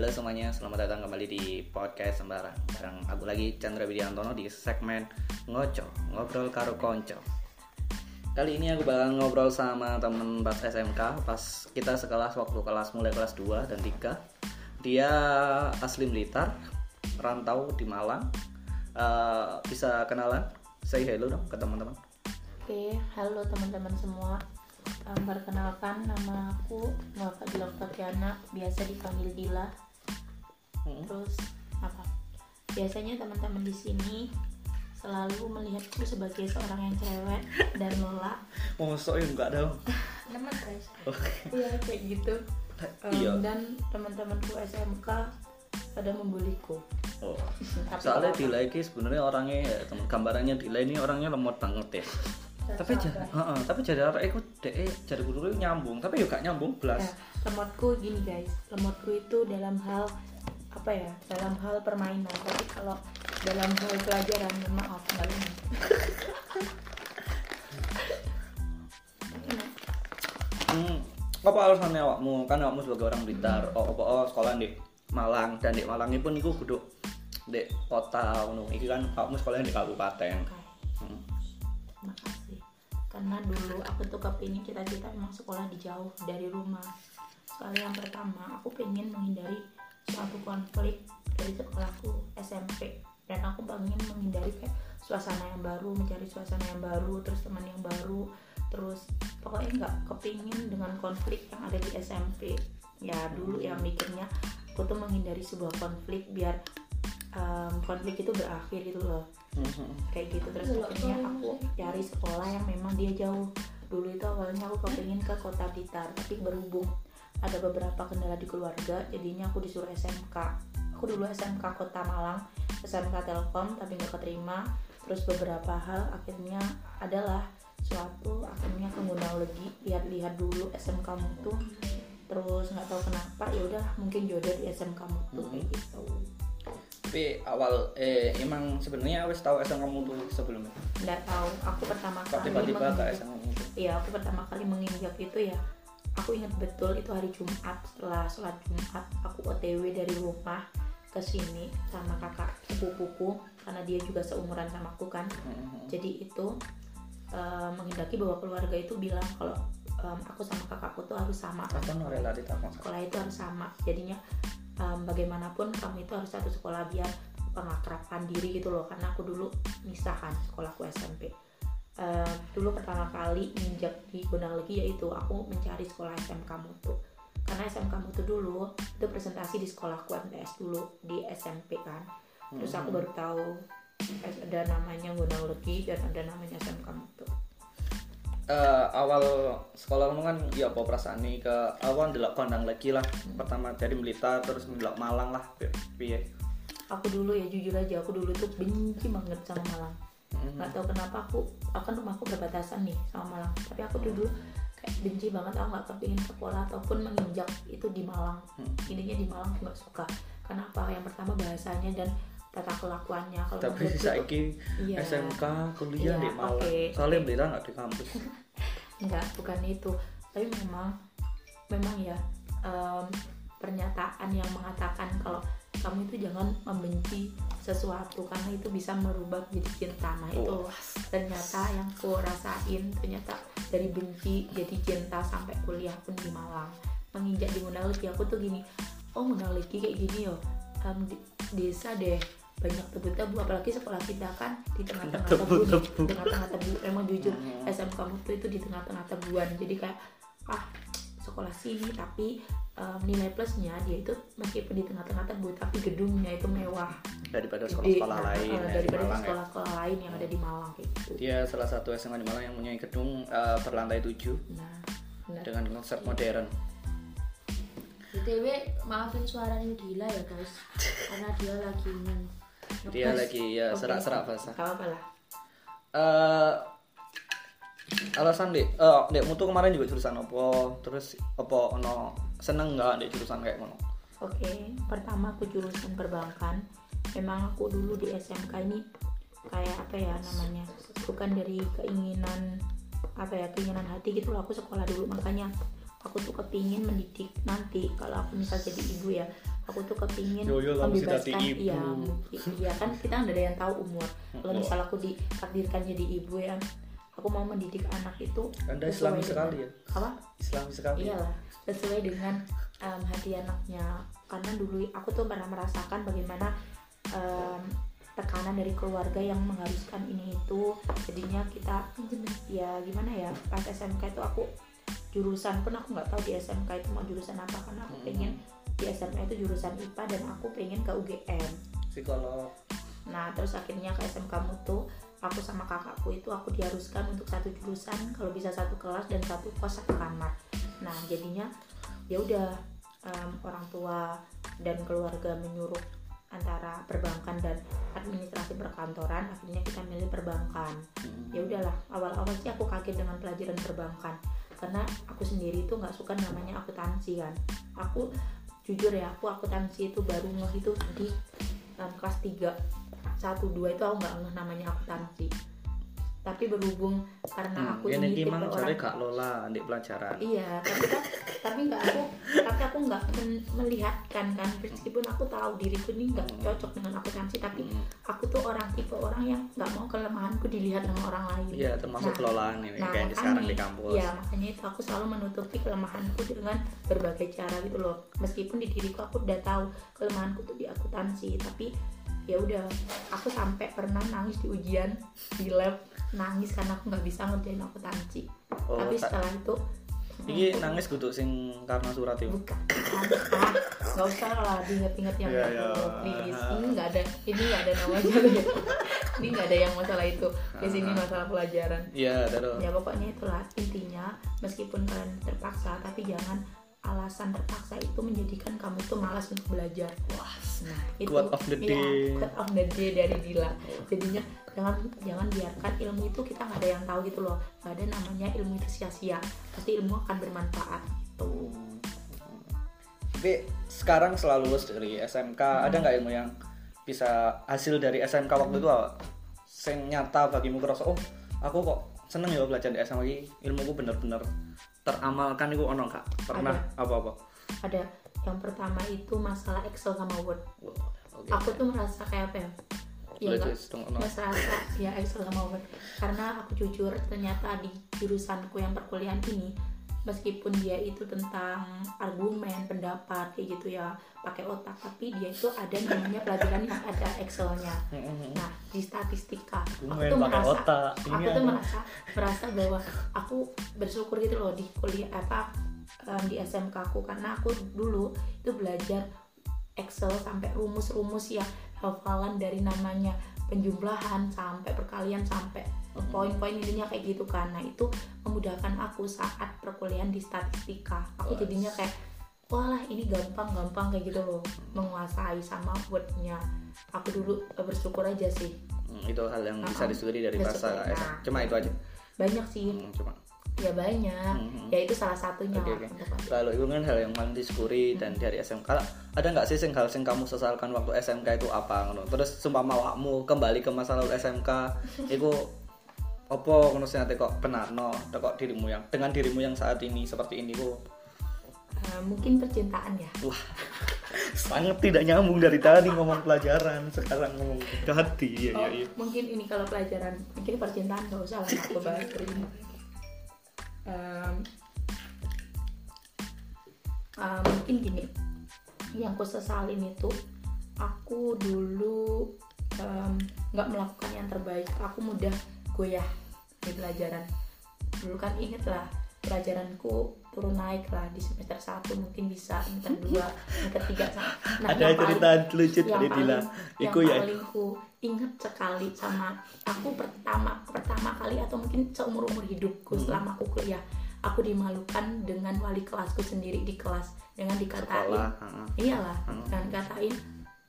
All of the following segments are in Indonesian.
Halo semuanya, selamat datang kembali di podcast Sembarang Bareng aku lagi Chandra Widiantono di segmen Ngoco, Ngobrol Karo Konco Kali ini aku bakal ngobrol sama temen pas SMK Pas kita sekelas waktu kelas mulai kelas 2 dan 3 Dia asli Blitar, rantau di Malang Eh, Bisa kenalan? Say hello dong ke teman-teman Oke, halo teman-teman semua. Um, perkenalkan nama aku Nova Dila Tatiana, biasa dipanggil Dila. Hmm. Terus apa? Biasanya teman-teman di sini selalu melihatku sebagai seorang yang cewek dan lola. Oh, so enggak dong Nama guys. Oke Iya kayak gitu. Um, Iya. Dan teman-temanku SMK pada membuliku. Oh. Tapi Soalnya Dila ini sebenarnya orangnya ya, temen gambarannya Dila ini orangnya lemot banget ya. tapi jadi, heeh, tapi jadi arek iku dek jadi guru nyambung, tapi juga nyambung Ya, belas. lemotku gini guys, lemotku itu dalam hal apa ya? Dalam hal permainan. Tapi kalau dalam hal pelajaran, maaf nggak. Enak. Hmm, apa alasannya awakmu? Kan awakmu sebagai orang Blitar, oh, apa oh, sekolah di Malang dan di Malang pun iku kudu di kota ngono. Iki kan awakmu sekolah di kabupaten. Oke, Hmm. makasih. Karena dulu aku tuh kepingin cita-cita emang sekolah di jauh dari rumah. Soalnya yang pertama, aku pengen menghindari suatu konflik dari sekolahku SMP dan aku pengen menghindari kayak suasana yang baru, mencari suasana yang baru, terus teman yang baru, terus pokoknya nggak kepingin dengan konflik yang ada di SMP. Ya dulu ya mikirnya aku tuh menghindari sebuah konflik biar em, konflik itu berakhir gitu loh Mhm. kayak gitu terus akhirnya aku cari sekolah yang memang dia jauh dulu itu awalnya aku kepengen ke kota Blitar tapi berhubung ada beberapa kendala di keluarga jadinya aku disuruh SMK aku dulu SMK Kota Malang SMK Telkom tapi nggak keterima terus beberapa hal akhirnya adalah suatu akhirnya Gunung Legi lihat-lihat dulu SMK Mutu terus nggak tahu kenapa ya udah mungkin jodoh di SMK Mutu kayak gitu Tapi awal eh emang sebenarnya wis tahu SMK kamu tuh sebelumnya. nggak tahu aku pertama Kok kali tiba-tiba ke SMK kamu tuh? Iya, aku pertama kali menginjak itu ya. Aku ingat betul itu hari Jumat setelah sholat Jumat aku OTW dari rumah ke sini sama kakak sepupuku karena dia juga seumuran sama aku kan. Mhm. Jadi itu eh, menghendaki bahwa keluarga itu bilang kalau em, aku sama kakakku tuh harus sama? Sekolah itu harus sama. Jadinya em, bagaimanapun kamu itu harus satu sekolah biar pengakraban diri gitu loh. Karena aku dulu misahan sekolahku SMP. Eh, dulu pertama kali injak di Gunung Legi yaitu aku mencari sekolah SMK Mutu karena SMK Mutu dulu itu presentasi di sekolahku MTS dulu di SMP kan. Terus aku baru tahu ada namanya Gunung Legi dan ada namanya SMK Mutu Eh, awal sekolah kamu kan ya apa perasaan nih ke awal ndelok kondang lagi lah. Pertama dari Blitar terus ndelok Malang lah Pi- piye? Aku dulu ya jujur aja aku dulu tuh benci banget sama Malang Nggak tahu kenapa aku aku kan rumahku berbatasan nih sama Malang. Tapi aku dulu kayak benci banget aku nggak kepingin sekolah ataupun menginjak itu di Malang. Hmm. intinya di Malang aku nggak suka. Karena apa? Yang pertama bahasanya dan tata kelakuannya. Kalau tapi menurutku sisa tuh- iki Iya. SMK kuliah Iya, di Malang. Oke. soalnya Blitar nggak di kampus. Enggak bukan itu. Tapi memang memang ya em, pernyataan yang mengatakan kalau kamu itu jangan membenci sesuatu karena itu bisa merubah menjadi cinta nah itu Oh. ternyata yang aku rasain ternyata dari benci jadi cinta sampai kuliah pun di Malang menginjak di Munaliki aku tuh gini oh Munaliki kayak gini yo di- desa deh banyak tebu-tebu apalagi sekolah kita kan di tengah-tengah tebu nih Tebu-tebu. tengah-tengah tebu emang jujur Hmm. SMK Mutu itu di tengah-tengah tebuan jadi kayak ah sekolah sini tapi em, nilai plusnya dia itu meskipun di tengah-tengah tebu tapi gedungnya itu mewah. Daripada sekolah-sekolah Nah, lain ya, di daripada ya. sekolah-sekolah lain yang ada di Malang kayak gitu. Dia salah satu SMA di Malang yang punya gedung eh, berlantai 7 nah benar. dengan konsep modern. BTW maafin suaranya Dila ya guys. Karena dia lagi nge- dia lagi ya serak-serak bahasa gak apa-apa lah. Eh alasan dek eh dek mutu kemarin juga jurusan apa? Terus apa ono seneng nggak dek jurusan kayak ngono? Oke, pertama aku jurusan perbankan. Memang aku dulu di SMK ini kayak apa ya namanya? Bukan dari keinginan apa ya keinginan hati gitu loh. Aku sekolah dulu makanya aku tuh kepingin mendidik nanti. Kalau aku misal jadi ibu ya aku tuh kepingin Yo, yo, membebaskan iya mungkin- iya kan kita nggak ada yang tahu umur. Kalau misal aku ditakdirkan jadi ibu ya aku mau mendidik anak itu anda islami dengan- sekali ya? apa? Islami sekali. Iyalah sesuai dengan em, hati anaknya. Karena dulu aku tuh pernah merasakan bagaimana em, tekanan dari keluarga yang mengharuskan ini itu. Jadinya kita ya gimana ya pas SMK itu aku jurusan pun aku nggak tahu di SMK itu mau jurusan apa. Karena aku Hmm. pengen di SMK itu jurusan IPA dan aku pengen ke UGM psikolog. Nah terus akhirnya ke SMK Mutu aku sama kakakku itu aku diharuskan untuk satu jurusan kalau bisa satu kelas dan satu kos satu kamar. Nah jadinya ya udah em, orang tua dan keluarga menyuruh antara perbankan dan administrasi perkantoran akhirnya kita milih perbankan. Ya udahlah awal-awal sih aku kaget dengan pelajaran perbankan. Karena aku sendiri tuh nggak suka namanya akuntansi kan. Aku jujur ya aku akuntansi itu baru ngeh itu di um, kelas 3 satu dua itu aku nggak ngeh namanya akuntansi tapi berhubung karena aku Hmm, ini ini orang cari gak lola di pelajaran. Iya tapi kan tapi nggak aku tapi aku nggak men- melihatkan kan meskipun aku tahu diriku ini nggak cocok dengan akuntansi tapi Hmm. aku tuh orang tipe orang yang nggak mau kelemahanku dilihat sama orang lain. Iya termasuk Nah, kelolaan ini nah, kayak di sekarang di kampus. Iya, makanya itu aku selalu menutupi kelemahanku dengan berbagai cara gitu loh. Meskipun di diriku aku udah tahu kelemahanku tuh di akuntansi, tapi ya udah aku sampai pernah nangis di ujian di lab nangis karena aku nggak bisa ngerjain akuntansi. Oh, tapi setelah itu Iki nangis kudu sing karena surat itu. bukan ah, nggak usah lah diinget-inget yang itu, iya. please ini nggak ada ini nggak ada namanya ini nggak ada yang masalah itu di sini masalah pelajaran Iya, terus. ya pokoknya itulah intinya meskipun kalian terpaksa tapi jangan alasan terpaksa itu menjadikan kamu tuh malas untuk belajar. Wah nah itu Quote of the iya, day. quote of the day dari Dila. Jadinya jangan jangan biarkan ilmu itu kita nggak ada yang tahu gitu loh. Nggak ada namanya ilmu itu sia-sia. Pasti ilmu akan bermanfaat. Tuh. Tapi sekarang setelah lulus dari SMK, ada nggak ilmu yang bisa hasil dari SMK waktu itu apa? Nyata bagimu kerasa, oh aku kok seneng ya belajar di SMK ini, ilmuku bener-bener teramalkan itu ono kak? Pernah? Apa-apa? ada. Yang pertama itu masalah Excel sama Word. Wow, oke. aku tuh merasa kayak apa ya? Ya nggak? serasa ya Excel sama Word. Karena aku jujur ternyata di jurusanku yang perkuliahan ini meskipun dia itu tentang argumen pendapat kayak gitu ya pakai otak tapi dia itu ada namanya pelajaran yang ada Excelnya nah di statistika aku tuh merasa otak. Aku tuh ada. merasa merasa bahwa aku bersyukur gitu loh di kuliah apa di SMK aku karena aku dulu itu belajar Excel sampai rumus-rumus ya hafalan dari namanya penjumlahan sampai perkalian sampai poin-poin intinya kayak gitu kan nah itu memudahkan aku saat perkuliahan di statistika aku jadinya kayak wah ini gampang-gampang kayak gitu loh menguasai sama wordnya aku dulu eh, bersyukur aja sih Hmm, itu hal yang bisa Uh-uh. disyukuri dari bahasa nah. Cuma itu aja. banyak sih Hmm, cuma. ya banyak Hmm. ya itu salah satunya aku. Lalu itu kan hal yang paling disyukuri dan dari SMK ada nggak sih sing hal sing kamu sesalkan waktu SMK itu apa ngono? Terus sumpah awakmu kembali ke masa lalu SMK itu opo ngono sing ate kok benarno kok dirimu yang dengan dirimu yang saat ini seperti ini kok Eh, mungkin percintaan ya. Wah sangat tidak nyambung dari tadi ngomong pelajaran sekarang ngomong hati. Ya Oh, ya, ya. mungkin ini kalau pelajaran mungkin percintaan gak usah lah aku bahas ini Em, eh, mungkin gini. Yang aku sesalin itu aku dulu nggak melakukan yang terbaik. Aku mudah goyah di pelajaran. Dulu kan inget lah pelajaranku turun naik lah di semester 1 mungkin bisa semester 2 semester 3 nah, ada paling- cerita lucu dari Dila. paling yang iku ya. paling ku inget sekali sama aku pertama pertama kali atau mungkin seumur umur hidupku Hmm. selama aku kuliah. Aku dimalukan dengan wali kelasku sendiri di kelas dengan dikatain sekolah iyalah Hmm. dan katain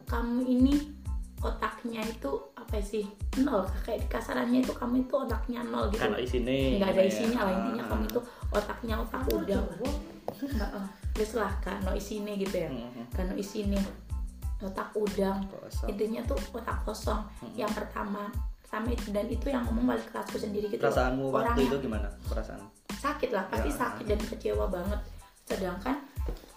kamu ini otaknya itu apa sih? Nol kayak kasarannya itu kamu itu otaknya nol gitu. Kan isine nggak ada ya. isinya lah intinya. Ah, kamu itu otaknya otak udang nggak wis lah kan no isine gitu ya. Kan no isine otak udang. Kosong. intinya tuh otak kosong. Hmm. yang pertama pertama itu. Dan itu yang ngomong wali kelasku sendiri gitu. Perasaanmu orang waktu itu gimana? Perasaan? Sakit lah. Pasti Ya. sakit dan kecewa banget. Sedangkan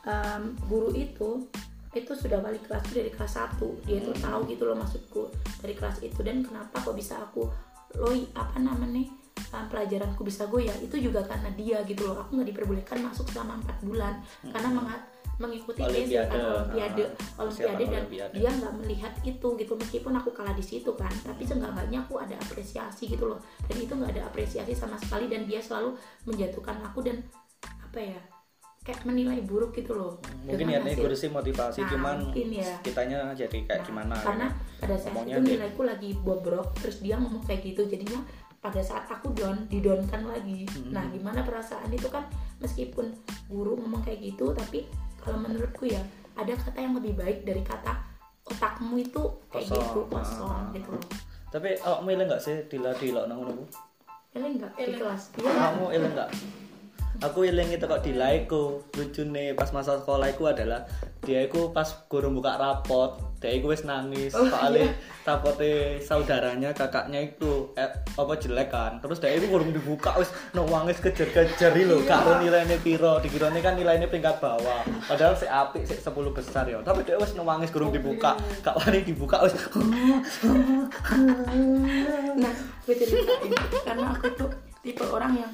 em, guru itu itu sudah wali kelas dari kelas 1 dia tuh tahu gitu loh maksudku dari kelas itu. Dan kenapa kok bisa aku loi apa namanya uh, pelajaranku bisa goyah? Itu juga karena dia gitu loh. Aku nggak diperbolehkan masuk selama empat bulan. Karena mengat- mengikuti Olimpiade. kan olimpiade Ah, olimpiade dan Olimpiade. dia nggak melihat itu gitu. Meskipun aku kalah di situ kan tapi seenggaknya aku ada apresiasi gitu loh. Dan itu nggak ada apresiasi sama sekali. Dan dia selalu menjatuhkan aku dan apa ya kayak menilai buruk gitu loh mungkin ya hasil- guru sih motivasi Nah, cuman mungkin ya. kitanya jadi kayak Nah, gimana karena gitu. pada saat Ngomongnya itu dia- nilaiku lagi bobrok terus dia ngomong kayak gitu jadinya pada saat aku down didownkan lagi Hmm. nah gimana perasaan itu kan meskipun guru ngomong kayak gitu tapi kalau menurutku ya ada kata yang lebih baik dari kata otakmu itu kayak Kosong. gitu kosong Ah. gitu loh tapi awak milih nggak sih dila dila nang ngono ku? Ele enggak di kelas kamu ilang nggak aku ilang itu kok dilaiku lucu nih pas masa sekolah itu adalah dia itu pas guru buka rapot dia itu wis nangis. Oh, soalnya iya. saudaranya kakaknya itu eh, apa jelek kan. Terus dia itu kurang dibuka wis nangis kejar-kejar lho. Iya. karo nilainya piro. Dikiranya kan nilainya peringkat bawah. Padahal si api si 10 besar ya. Tapi dia wis nangis kurang dibuka. gak wani dibuka wis. Nah ceritain karena aku tuh tipe orang yang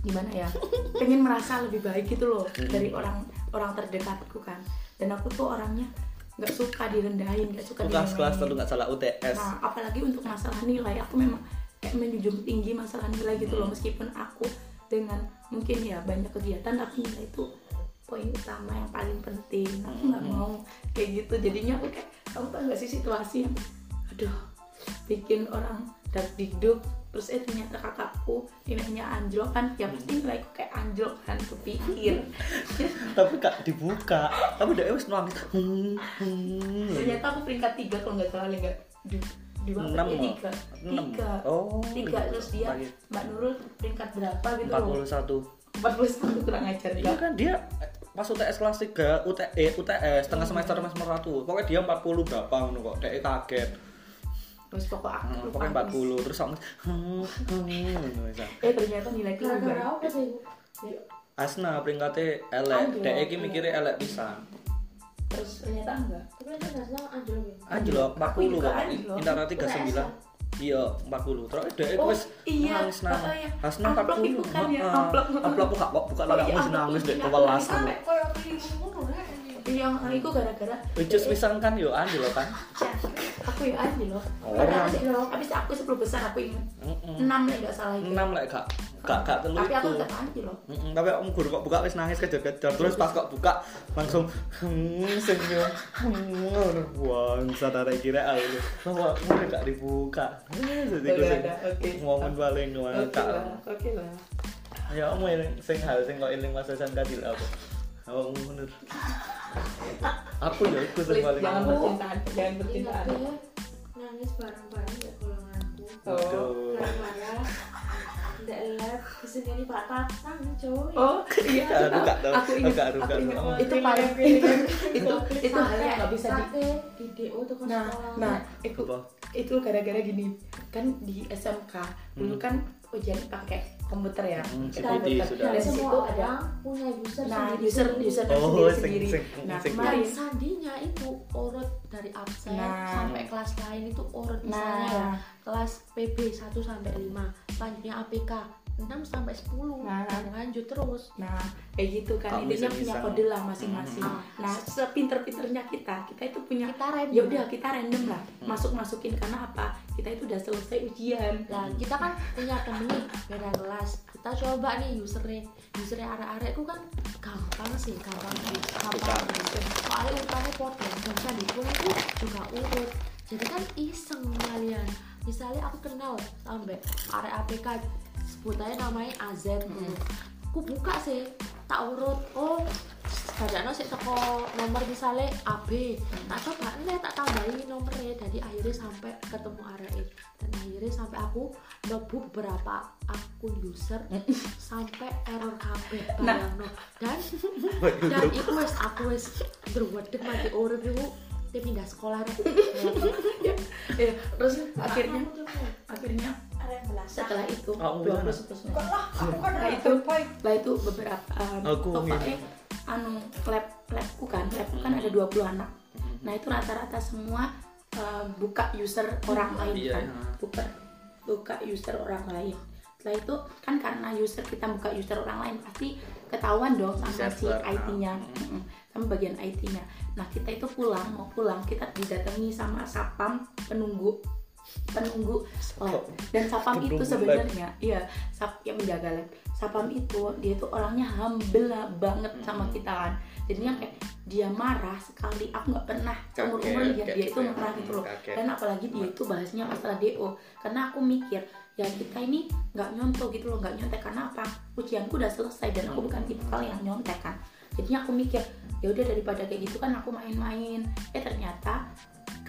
gimana ya pengen merasa lebih baik gitu loh dari orang orang terdekatku kan. Dan aku tuh orangnya nggak suka direndahin nggak suka kelas kelas terlalu nggak salah UTS nah apalagi untuk masalah nilai aku memang kayak menjunjung tinggi masalah nilai gitu loh. Meskipun aku dengan mungkin ya banyak kegiatan tapi nilai itu poin utama yang paling penting. Aku nggak mau kayak gitu. Jadinya aku kayak kamu tau gak sih situasi yang aduh bikin orang dak dikduk terus eh ternyata kakakku nilainya anjlok kan? Ya pasti nilaiku kayak anjlok kan kepikir. Tapi gak dibuka. Tapi dia wis nangis hmm, hmm. ternyata aku peringkat tiga kalau nggak salah nggak di di Enam, Mak. tiga. Tiga. Oh, tiga. iya. terus dia mbak Nurul peringkat berapa gitu loh? 41 empat puluh satu kurang ajar iya kan dia pas UTS kelas 3 UT, eh, UTS setengah semester semester satu. Pokoknya dia 40 berapa ngono kok. Dia kaget terus pokok aku Hmm, pokoknya nangis. 40 terus sama hmm, hmm, ngono wis. eh ternyata sih? Ya, Asna peringkatnya elek. Anjlok, dia iki iya. mikirnya elek pisan terus ternyata enggak? Nggak salah anjlok ya? Anjlok Aku 40 juga kok. Intara UTS 39 ya? iya 40 terus dia Oh, wis iya. nangis nangis. Oh, iya. Asna Amplop 40 itu kan ya, amplop. amplop buka kok buka Oh, iya, wis amplop nangis itu deh iya, kewelas. Sampai kayak keliru ngono ya yang itu gara-gara Wicus pisan kan yo anjlok kan Ya, aku ya aja loh Orang. Padahal sih, habis aku 10 besar aku ingat. Mm-mm. enam lah nggak salah itu enam lek gak gak gak telu tapi aku nggak aja loh tapi om guru kok buka wis nangis kejar-kejar terus pas kok buka langsung hmm, senyum hmm, wah sadar kira aku bahwa udah gak dibuka. Eh, jadi gue momen paling oke ngakak lah oke lah. Ya om sing hal sing kok eling masa SMK di apa oh bener aku ya itu sing please paling jangan percintaan jangan percintaan ingatnya nangis bareng-bareng ya Oh. Aduh. gara-gara tidak lihat kesenian pak tatang coy oh iya Aku nggak tahu. aku ingat Aku nggak aku tahu. ingat Oh. itu paling itu itu itu hal yang nggak bisa di di video tuh ke nah sekolah nah itu itu gara-gara gini kan di SMK dulu kan ujian pakai komputer ya Hmm, CPD komputer. sudah. Nah, di situ ada punya user nah sendiri user user Oh, sendiri sing- sendiri sing- nah sing- dan kemarin sandinya itu urut dari absen Nah. sampai kelas lain itu urut misalnya ya nah kelas PB 1 sampai 5 selanjutnya APK 6 sampai 10 Nah. dan lanjut terus Nah, kayak gitu kan Kamu intinya punya kode lah masing-masing. Hmm. Nah, sepinter-pinternya kita, kita itu punya kita random ya udah kita random lah masuk-masukin karena apa? Kita itu udah selesai ujian. Lah, kita kan punya temen nih beda kelas. Kita coba nih usernya, usernya arek-arek itu kan gampang sih, gampang sih, gampang. Soalnya urutannya podo, dan itu juga urut. Jadi kan iseng kalian. Misalnya aku kenal sampai arek APK sebutannya namanya AZ gitu. Aku buka sih, tak urut. Oh, Kadang sih teko nomor misalnya AB, tak coba nih tak tambahin nomornya, jadi akhirnya sampai ketemu area dan akhirnya sampai aku mlebu beberapa akun user sampai error kabeh Nah. dan dan itu wes aku wes berwedek mati urip itu dia pindah sekolah ya, ya, terus akhirnya? Akhirnya? Setelah itu Oh, 20 gimana? seterusnya. Setelah itu, setelah itu beberapa um, Aku anu lab labku kan labku kan ada 20 anak. Nah itu rata-rata semua uh, buka user orang lain Iya, kan. iya. buka buka user orang lain. Setelah itu kan karena user kita buka user orang lain pasti ketahuan dong sama si Server, IT-nya ah. Sama bagian IT-nya nah kita itu pulang mau pulang kita didatangi sama sapam penunggu penunggu lab. Dan sapam itu sebenarnya iya sap yang menjaga lab. Sapam itu dia itu orangnya humble banget sama kita kan. Jadinya kayak dia marah sekali. Aku nggak pernah seumur umur lihat dia itu gitu ya. marah gitu loh. dan apalagi dia itu bahasnya masalah do karena aku mikir ya kita ini nggak nyontoh gitu loh nggak nyontek. Karena apa? Ujianku udah selesai dan aku bukan tipe kali yang nyontek kan. Jadinya aku mikir ya udah daripada kayak gitu kan aku main-main. Eh ternyata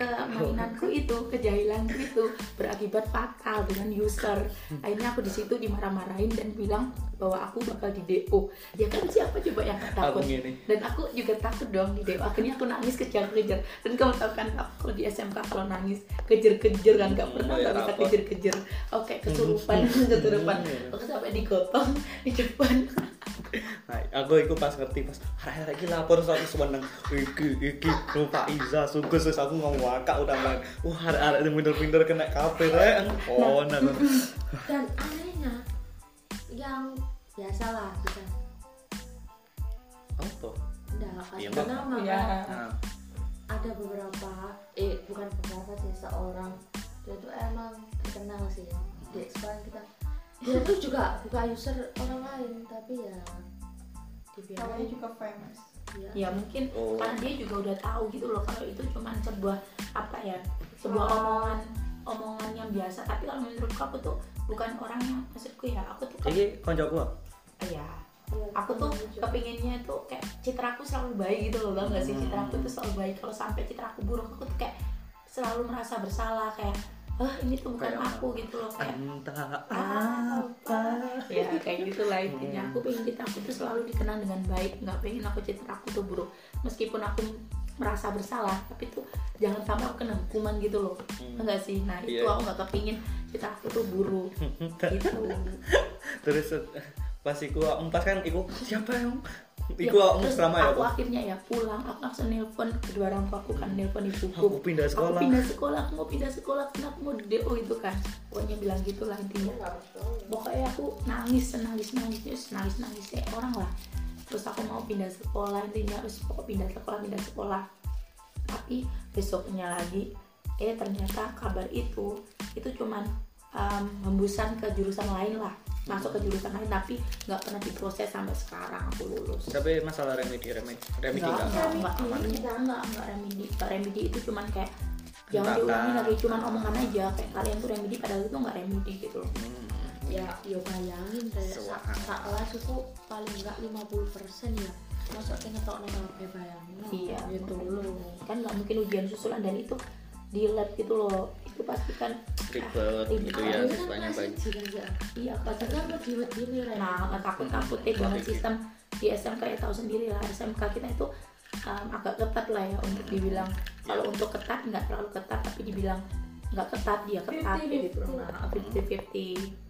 kemainanku itu kejahilanku itu berakibat fatal dengan user. Akhirnya aku di situ dimarah-marahin dan bilang bahwa aku bakal di DO ya kan siapa coba yang takut? Dan aku juga takut dong di DO akhirnya aku nangis kejar-kejar. Dan kamu tahu kan aku di SMK kalau nangis kejar-kejar kan nggak pernah Kayak nggak bisa kejar-kejar oke kesurupan kesurupan. Aku sampai digotong di depan Nah, aku iku pas ngerti pas hari lagi lapor soal sebenarnya iki iki lupa Iza sungguh sus aku ngomong wakak udah main wah hari hari bener-bener kena kafe rek. Oh nah dan anehnya yang biasa lah kita apa? Iya, kasih Mbak. nama ya kan nah, ada beberapa eh bukan beberapa sih seorang. Dia tuh emang terkenal sih. Di sekolah kita dia tuh juga buka user orang lain tapi ya dibiarin. Juga famous. Ya, ya mungkin Oh. karena dia juga udah tahu gitu loh kalau itu cuma sebuah apa ya sebuah omongan omongan yang biasa. Tapi kalau menurutku aku tuh bukan orang yang maksudku ya aku tuh kan iki koncoku ya Iya, aku tuh kepinginnya tuh kayak citraku selalu baik gitu loh tau gak sih? Hmm. citraku tuh selalu baik. Kalau sampai citraku buruk aku tuh kayak selalu merasa bersalah kayak ah ini tuh bukan Kayak aku gitu loh kayak entah apa? apa. Ya kayak gitu lah intinya. Aku pengen citraku tuh selalu dikenang dengan baik nggak pengen aku citraku tuh buruk. Meskipun aku merasa bersalah tapi tuh jangan sampai aku kena hukuman gitu loh. Enggak sih? Nah itu Iya. aku nggak kepingin citraku tuh buruk. Gitu. Terus pas iku empas kan iku siapa yang iku Ya, aku selama ya aku akhirnya ya pulang aku langsung nelpon kedua orang tua aku kan nelpon ibuku. Aku pindah sekolah. aku pindah sekolah aku mau pindah sekolah aku mau di DO gitu kan. Pokoknya bilang gitu lah intinya. Pokoknya aku nangis nangis nangis nangis nangis kayak orang lah. Terus aku mau pindah sekolah intinya terus pokok pindah sekolah pindah sekolah. Tapi besoknya lagi eh ternyata kabar itu itu cuman um, hembusan ke jurusan lain lah masuk ke jurusan lain tapi nggak pernah diproses sampai sekarang aku lulus tapi masalah remedi remedi remedi Enggak, enggak enggak, enggak, aman enggak, enggak, enggak remedi. Enggak remedi itu cuman kayak jangan diulangi lagi cuman omongan aja kayak kalian tuh remedi padahal itu enggak remedi gitu loh. Hmm. ya yo bayangin sak Sewa- sak kelas itu paling enggak 50% ya masuk ke ngetok kabeh bayangin Iya. gitu loh Kan nggak mungkin ujian susulan dan itu di lab gitu loh. Itu pasti kan ribet ribet. gitu ya kan siswanya masih banyak. ya iya pasti padahal kan Ren. Nah, takut takut deh dengan sistem di SMK ya tahu sendiri lah. SMK kita itu um, agak ketat lah ya untuk dibilang. Kalau untuk ketat nggak terlalu ketat tapi dibilang nggak ketat dia ketat. 50-50. gitu loh. Nah, 50-50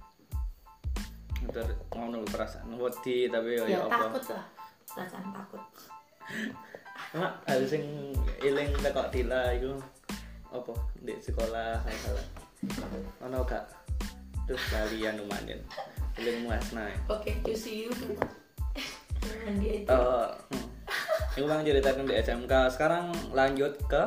Ntar ngono perasaan wedi tapi ya, ya ya apa? takut lah. Perasaan takut. Mak, hal sing iling tekok dila iku apa? Di sekolah hal-hal. Ono gak? Terus kalian lumayan iling muasna oke you see you. Dan dia itu. Eh, hmm. Iku bang ceritakan di SMK sekarang lanjut ke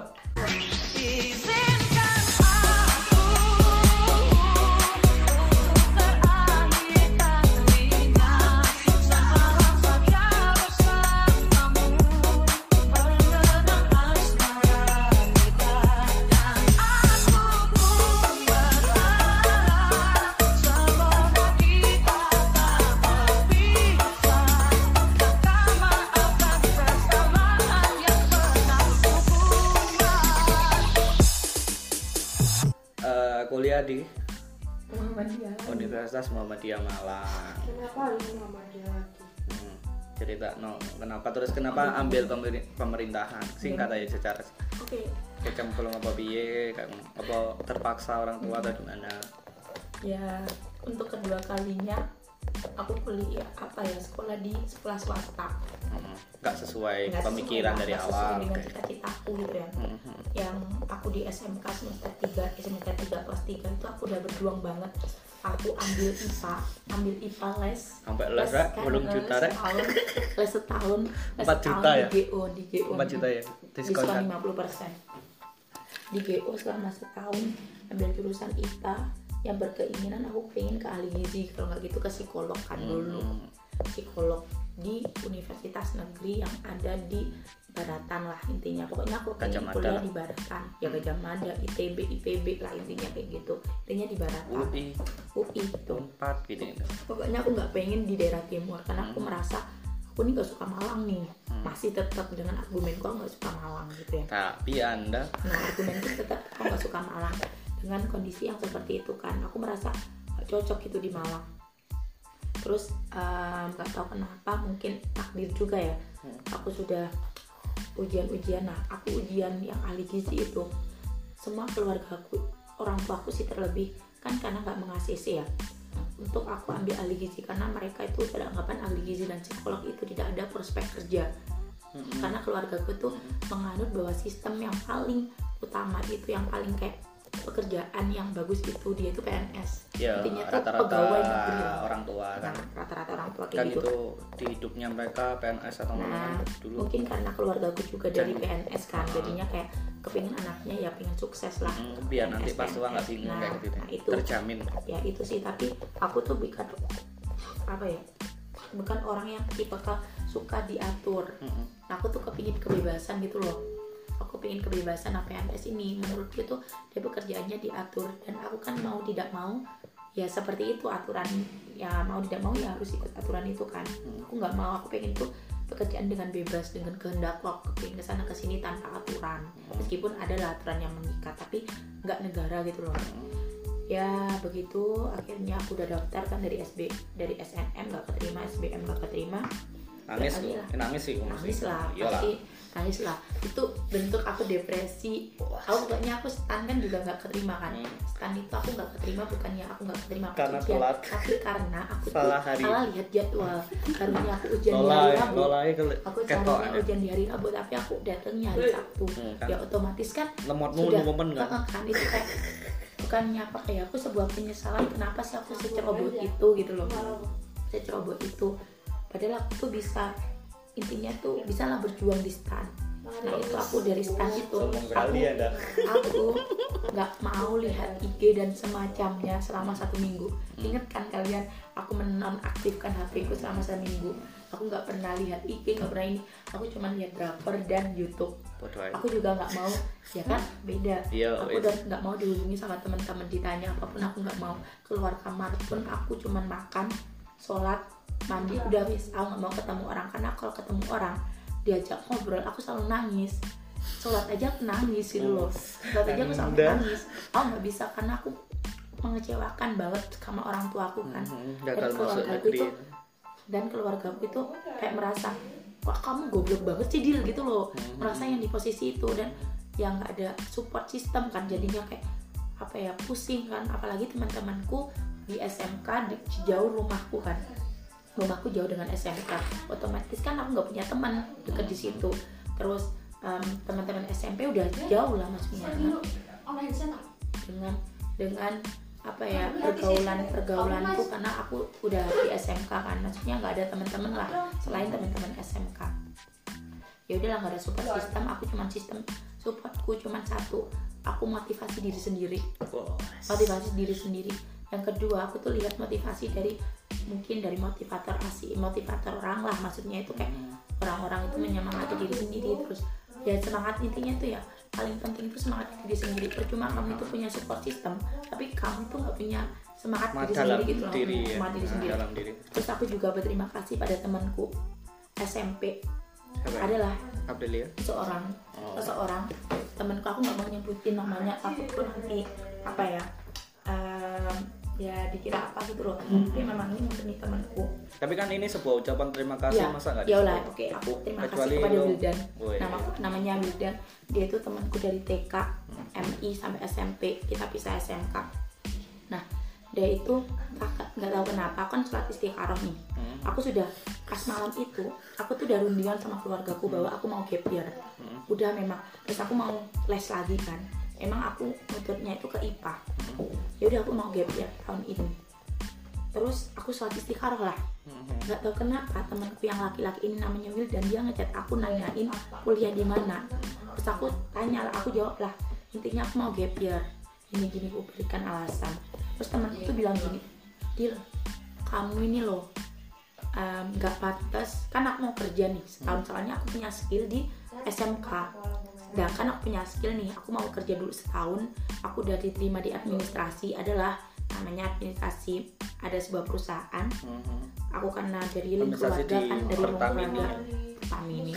di Muhammadiyah. Universitas Muhammadiyah Malang. kenapa harus Muhammadiyah lagi? Hmm, cerita no kenapa? Terus kenapa ambil pemeri- pemerintahan? Singkat aja secara oke. Kecemplung apa biye apa terpaksa orang tua atau gimana? Ya untuk kedua kalinya aku kuliah apa ya sekolah di sekolah swasta. Hmm, nggak sesuai Nggak sesuai pemikiran lah, dari sesuai awal. dengan Oke. cita-citaku gitu ya. Hmm, hmm. yang aku di SMK semester 3 semester 3 kelas 3 itu aku udah berjuang banget. Aku ambil IPA ambil IPA les. Sampai les rek? kan, belum les juta rek? setahun. Les setahun. Les Empat setahun juta ya? di GO di GO 4 juta ya? Diskon diskon kan? 50% di GO selama setahun ambil jurusan IPA yang berkeinginan aku pengen ke ahli gizi kalau nggak gitu ke psikolog kan dulu. Hmm. psikolog di universitas negeri yang ada di Baratan lah intinya. Pokoknya aku Gajah pengen Mada kuliah di Baratan. Ya Gajah Mada ITB IPB lah intinya kayak gitu. Intinya di Baratan. UI UI gitu. Empat gitu pokoknya aku nggak pengen di daerah timur karena aku merasa aku nih gak suka Malang nih. Masih tetap dengan argumenku aku nggak suka Malang gitu ya. Tapi anda nah argumenku tetap aku nggak suka Malang dengan kondisi yang seperti itu kan. Aku merasa gak cocok gitu di Malang. Terus nggak tahu kenapa mungkin takdir juga ya. Aku sudah ujian-ujian. Nah aku ujian yang ahli gizi itu semua keluarga aku orang tua aku sih terlebih kan karena nggak meng-ACC ya. Untuk aku ambil ahli gizi karena mereka itu beranggapan ahli gizi dan psikolog itu tidak ada prospek kerja. Karena keluarga aku tuh menganut bahwa sistem yang paling utama itu yang paling kayak pekerjaan yang bagus itu dia itu PNS ya intinya tuh rata-rata pegawai negeri orang tua kan. nah rata-rata orang tua kayak kan gitu. itu di hidupnya mereka PNS atau Nah, dulu. mungkin karena keluarga aku juga dari Jangan. PNS kan, jadinya kayak kepingin anaknya ya pengen sukses lah. Hmm, biar nanti pas tua nggak bingung Nah, kayak gitu nah, itu. Terjamin. Ya itu sih tapi aku tuh bukan apa ya bukan orang yang tipe suka diatur. Mm-mm. nah, aku tuh kepingin kebebasan gitu loh aku pingin kebebasan nah PNS ini menurutku tuh dia pekerjaannya diatur. Dan aku kan mau tidak mau ya seperti itu aturan. Ya mau tidak mau ya harus ikut aturan itu kan. Aku nggak mau. Aku pengen tuh pekerjaan dengan bebas dengan kehendak. Aku pengen ke sana ke sini tanpa aturan. Meskipun ada lah aturan yang mengikat tapi nggak negara gitu loh. Ya begitu. Akhirnya aku udah daftar kan dari SB dari SNM nggak keterima SBM nggak keterima. Nangis lah. Eh, nangis sih nangis lah pasti nangis lah. Itu bentuk aku depresi. Aku pokoknya aku stan kan juga nggak keterima kan? Hmm. stan itu aku nggak keterima bukannya aku nggak keterima aku Karena ujian, telat. tapi karena aku Salah tuh hari. salah lihat jadwal. Harusnya aku ujian di hari Rabu. aku ketok caranya ujian di hari Rabu tapi aku datangnya hari Sabtu. Hmm, kan. ya otomatis kan lemotmu sudah momen kan? Kan itu kayak bukannya apa kayak aku sebuah penyesalan kenapa sih aku seceroboh itu gitu loh. Seceroboh itu. Padahal aku tuh bisa intinya tuh bisa lah berjuang di stan nah itu aku dari stan itu. aku aku nggak mau lihat IG dan semacamnya selama satu minggu. Ingat kan kalian aku menonaktifkan HP ku selama satu minggu. Aku nggak pernah lihat IG nggak pernah ini. Aku cuma lihat drakor dan YouTube. Aku juga nggak mau ya kan? Beda. Iya, aku udah nggak mau dihubungi sama teman-teman ditanya apa pun aku nggak mau. Keluar kamar pun aku cuman makan sholat mandi udah wis aku nggak mau ketemu orang karena kalau ketemu orang diajak ngobrol aku selalu nangis. Sholat aja aku nangis gitu loh. Sholat aja aku selalu nangis. aku nggak bisa karena aku mengecewakan banget sama orang tua aku kan. Hmm, dan gagal masuk keluarga aku itu dan keluarga aku itu kayak merasa wah kamu goblok banget sih Dil? Gitu loh. Hmm. merasa yang di posisi itu dan yang nggak ada support system kan. Jadinya kayak apa ya pusing kan. Apalagi teman-temanku di SMK di jauh rumahku kan rumahku jauh dengan SMK otomatis kan aku nggak punya teman deket di situ. Terus em, teman-teman SMP udah jauh lah maksudnya dengan dengan dengan apa ya pergaulan pergaulanku karena aku udah di SMK kan. Maksudnya nggak ada teman-teman lah selain teman-teman SMK ya udahlah nggak ada support system. Aku cuman sistem supportku cuman satu aku motivasi diri sendiri. Motivasi diri sendiri yang kedua aku tuh lihat motivasi dari mungkin dari motivator asli motivator orang lah maksudnya itu kayak orang-orang itu menyemangati diri sendiri terus ya semangat intinya tuh ya paling penting itu semangat diri sendiri. Percuma kamu itu punya support system tapi kamu tuh nggak punya semangat Ma- diri sendiri gitu loh diri ya. semangat diri Nah, sendiri. dalam diri. Terus aku juga berterima kasih pada temanku SMP ya? adalah Abdelia seseorang Oh. seseorang. Temanku aku nggak mau nyebutin namanya takutku nanti apa ya em, ya dikira apa gitu loh tapi memang ini murni temanku. Tapi kan ini sebuah ucapan terima kasih ya masa nggak ya lah disebut? oke. Aku terima Kecuali kasih kepada lo- Wildan nama namanya Wildan dia itu temanku dari TK MI sampai SMP kita pisah SMK nah dia itu kakak nggak tahu kenapa aku kan sholat istikharah nih. Hmm. aku sudah pas malam itu aku tuh udah rundingan sama keluargaku bahwa aku mau gap year. Hmm. udah memang terus aku mau les lagi kan emang aku nututnya itu ke IPA ya udah aku mau gap year tahun ini. Terus aku sholat istikharah lah. Hmm. nggak tahu kenapa temanku yang laki-laki ini namanya Will dan dia ngechat aku nanyain kuliah di mana. Terus aku tanya lah aku jawab lah intinya aku mau gap year. Ini gini aku berikan alasan. Terus temanku tuh bilang gini Dil kamu ini loh nggak pantas. Kan aku mau kerja nih setahun. Soalnya aku punya skill di SMK sedangkan aku punya skill nih aku mau kerja dulu setahun. Aku udah diterima di administrasi adalah namanya administrasi ada sebuah perusahaan. Hmm. aku karena dari link Administrasi keluarga di kan dari keluarga. Pertamini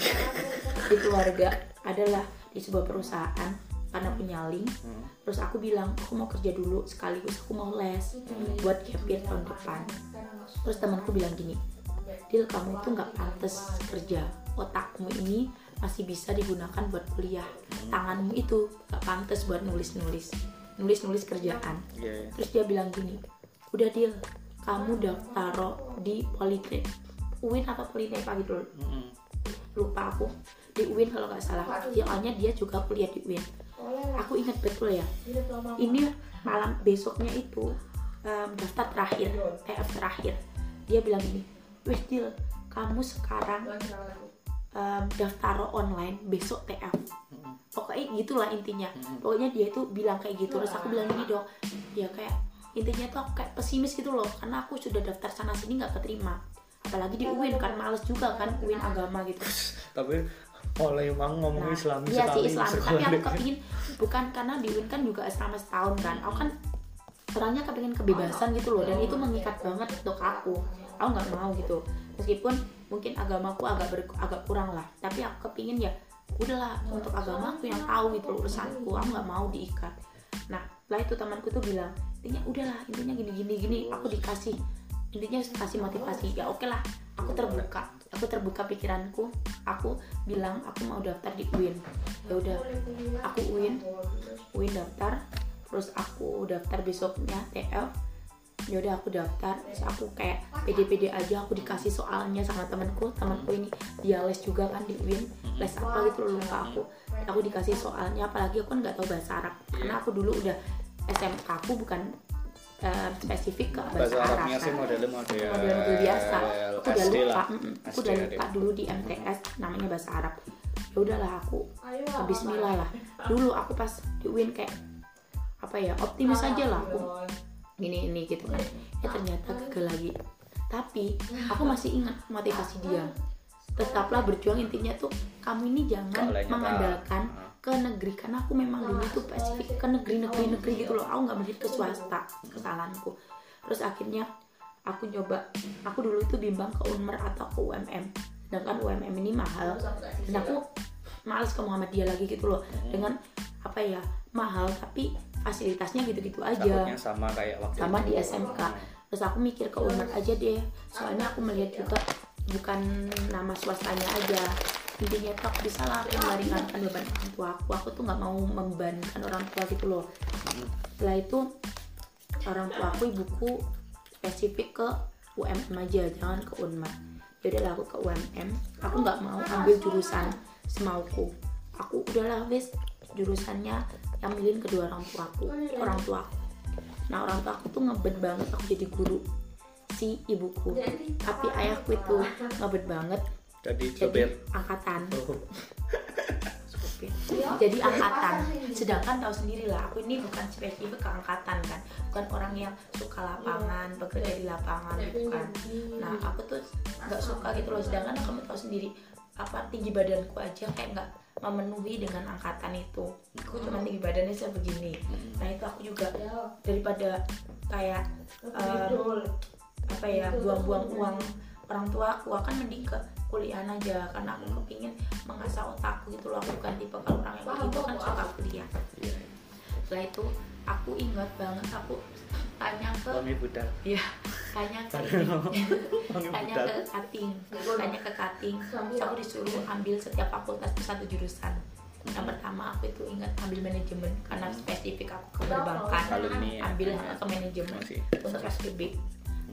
di keluarga adalah di sebuah perusahaan karena punya link. Hmm. terus aku bilang aku mau kerja dulu sekaligus aku mau les buat gap year tahun depan. Terus temanku bilang gini Dil kamu tuh nggak pantas kerja. Otakmu ini masih bisa digunakan buat kuliah. Tanganmu itu nggak pantas buat nulis nulis nulis nulis kerjaan. Iya, iya. terus dia bilang gini udah Dil kamu daftar di Politek. UIN atau Politek gitu loh. Hmm. lupa aku. Di UIN kalau nggak salah. Soalnya dia juga kuliah di UIN aku ingat betul ya. Ini malam besoknya itu em, daftar terakhir TF terakhir. Dia bilang gini wes Dil kamu sekarang em, daftar online besok TF pokoknya gitulah intinya. Pokoknya dia itu bilang kayak gitu terus aku bilang gini dong ya kayak intinya tuh aku kayak pesimis gitu loh karena aku sudah daftar sana sini nggak keterima. Apalagi di UIN kan males juga kan UIN agama gitu. Tapi oleh emang ngomong Nah, Islam iya sekali sih Islam tapi aku kepingin bukan karena di UIN kan juga asrama setahun kan. Aku kan orangnya kepingin kebebasan gitu loh dan itu mengikat banget untuk aku. Aku nggak mau gitu. Meskipun mungkin agamaku agak ber- agak kurang lah. Tapi aku kepingin ya udahlah untuk agamaku yang tahu gitu urusanku aku nggak mau diikat. Nah setelah itu temanku tuh bilang intinya udahlah intinya gini gini gini aku dikasih intinya kasih motivasi. Ya oke lah aku terbuka aku terbuka pikiranku aku bilang aku mau daftar di UIN ya udah aku UIN UIN daftar terus aku daftar besoknya TL ya udah aku daftar. Terus aku kayak pede-pede aja aku dikasih soalnya sama temanku. Temanku ini dia les juga kan di UIN les apa gitu loh lupa aku. Aku dikasih soalnya apalagi aku kan nggak tahu bahasa Arab. Karena aku dulu udah SMK aku bukan eh, spesifik ke bahasa, bahasa Arab Arabnya sih kan. model model model model biasa. Aku udah lupa aku udah lupa dulu di MTS namanya bahasa Arab. Ya udahlah aku Bismillah lah. Dulu aku pas di UIN kayak apa ya optimis aja lah aku gini ini gitu kan. Ya ternyata gagal lagi. Tapi aku masih ingat motivasi dia. tetaplah berjuang intinya tuh kamu ini jangan mengandalkan ke negeri karena aku memang dulu tuh spesifik ke negeri negeri negeri gitu loh. aku nggak melihat ke swasta kesalahanku. Terus akhirnya aku coba aku dulu itu bimbang ke Unmer atau ke UMM sedangkan UMM ini mahal. Dan aku males ke Muhammadiyah lagi gitu loh. Dengan apa ya mahal tapi fasilitasnya gitu-gitu aja. Takutnya sama kayak waktu sama itu. di SMK terus aku mikir ke Unmer aja deh. Soalnya aku melihat juga bukan nama swastanya aja. Intinya tuh aku bisa lah aku meringankan beban orang tua aku. Aku tuh nggak mau membebankan orang tua gitu loh. Setelah itu orang tua aku ibuku spesifik ke UMM aja jangan ke Unmar. Jadi aku ke UMM aku nggak mau ambil jurusan semauku. Aku udahlah wis jurusannya yang milihin kedua orang tuaku orang tuaku nah orang tua aku tuh ngebet banget aku jadi guru si ibuku. Tapi ayahku itu ngebet banget jadi jadi sopir. angkatan. Oh, Supir. jadi angkatan sedangkan tahu sendiri lah aku ini bukan spesifik ke angkatan kan. Bukan orang yang suka lapangan bekerja di lapangan gitu kan. Nah aku tuh nggak suka gitu loh. Sedangkan kamu tahu sendiri apa tinggi badanku aja kayak nggak memenuhi dengan angkatan itu. Aku cuma tinggi badannya sebegini nah itu aku juga daripada kayak em, apa ya buang-buang uang orang tua aku akan mending ke kuliah aja. Karena aku kepingin mengasah otakku gitu loh. Aku bukan tipe kalau orang yang kayak gitu kan suka kuliah. Iya. setelah itu aku ingat banget aku tanya ke Wangi budal ya tanya ke tanya ke cutting tanya ke cutting terus aku disuruh ambil setiap fakultas itu satu jurusan. Yang pertama aku itu ingat ambil manajemen karena spesifik aku ke perbankan. Ya. ambil ke manajemen Masih. untuk SPB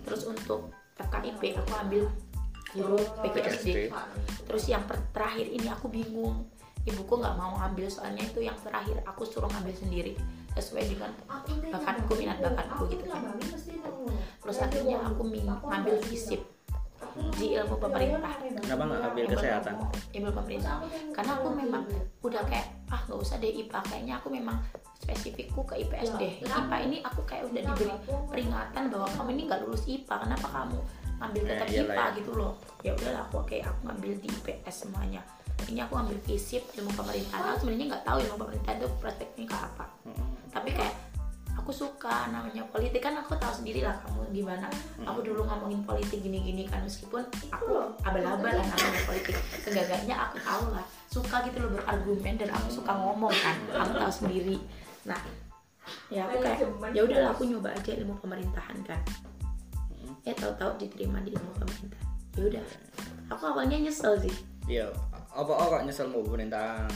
terus untuk FKIP aku ambil guru PGSD terus yang terakhir ini aku bingung. Ibuku nggak mau ambil soalnya itu yang terakhir aku suruh ngambil sendiri sesuai dengan bakatku minat bakatku gitu kan. terus akhirnya aku min- ngambil fisip di ilmu pemerintah. Kenapa nggak ambil kesehatan? ilmu pemerintah. Karena aku memang udah kayak ah nggak usah deh IPA kayaknya aku memang spesifikku ke IPS deh. IPA ini aku kayak udah diberi peringatan bahwa kamu ini nggak lulus IPA kenapa kamu ngambil tetap Eh, iyalah IPA ya. gitu loh? Ya udahlah aku kayak aku ngambil di IPS semuanya. Ini aku ambil fisip ilmu pemerintahan. Aku sebenarnya nggak tahu ilmu pemerintahan itu prospeknya ke apa. Mm-mm. Tapi kayak aku suka namanya politik. Kan aku tahu sendiri lah kamu gimana. Aku dulu ngomongin politik gini-gini kan meskipun aku abal-abal lah namanya politik. Seenggaknya aku tahu lah. Suka gitu loh berargumen dan aku suka ngomong kan. Aku tahu sendiri. Nah ya aku kayak ya udahlah aku nyoba aja ilmu pemerintahan kan. Eh tahu-tahu diterima di ilmu pemerintahan. Ya udah. Aku awalnya nyesel sih. Iya, apa kok nyesel mau pemerintahan?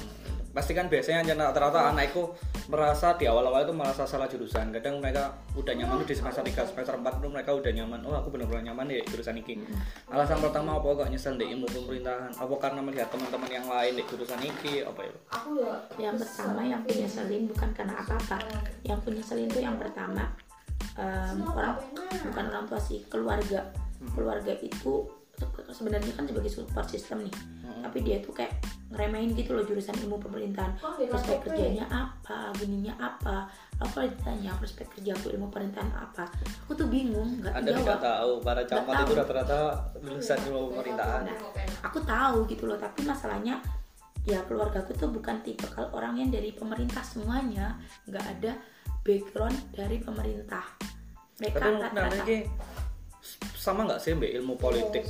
Pasti kan biasanya rata-rata anakku merasa di awal-awal itu merasa salah jurusan. Kadang mereka udah nyaman di semester 3, semester 4 itu mereka udah nyaman. Oh, aku benar-benar nyaman di jurusan ini. Alasan pertama apa kok nyesel di ilmu pemerintahan? Apa karena melihat teman-teman yang lain di jurusan ini? Apa ya? yang pertama yang punya selin bukan karena apa-apa yang punya selin itu yang pertama em, orang bukan orang tua sih keluarga keluarga itu sebenarnya kan sebagai support system nih. Tapi dia tuh kayak ngeremehin gitu loh jurusan ilmu pemerintahan. Prospek kerjanya apa gininya apa aku kalau ditanya prospek kerja aku ilmu pemerintahan apa. Aku tuh bingung nggak Anda tidak jawab. tahu para Nggak camat itu rata-rata lulusan ilmu pemerintahan. Nah, aku tahu gitu loh tapi masalahnya ya keluarga aku tuh bukan tipe kalau orang yang dari pemerintah semuanya nggak ada background dari pemerintah. Mereka rata-rata nah, sama nggak sih mbak ilmu politik?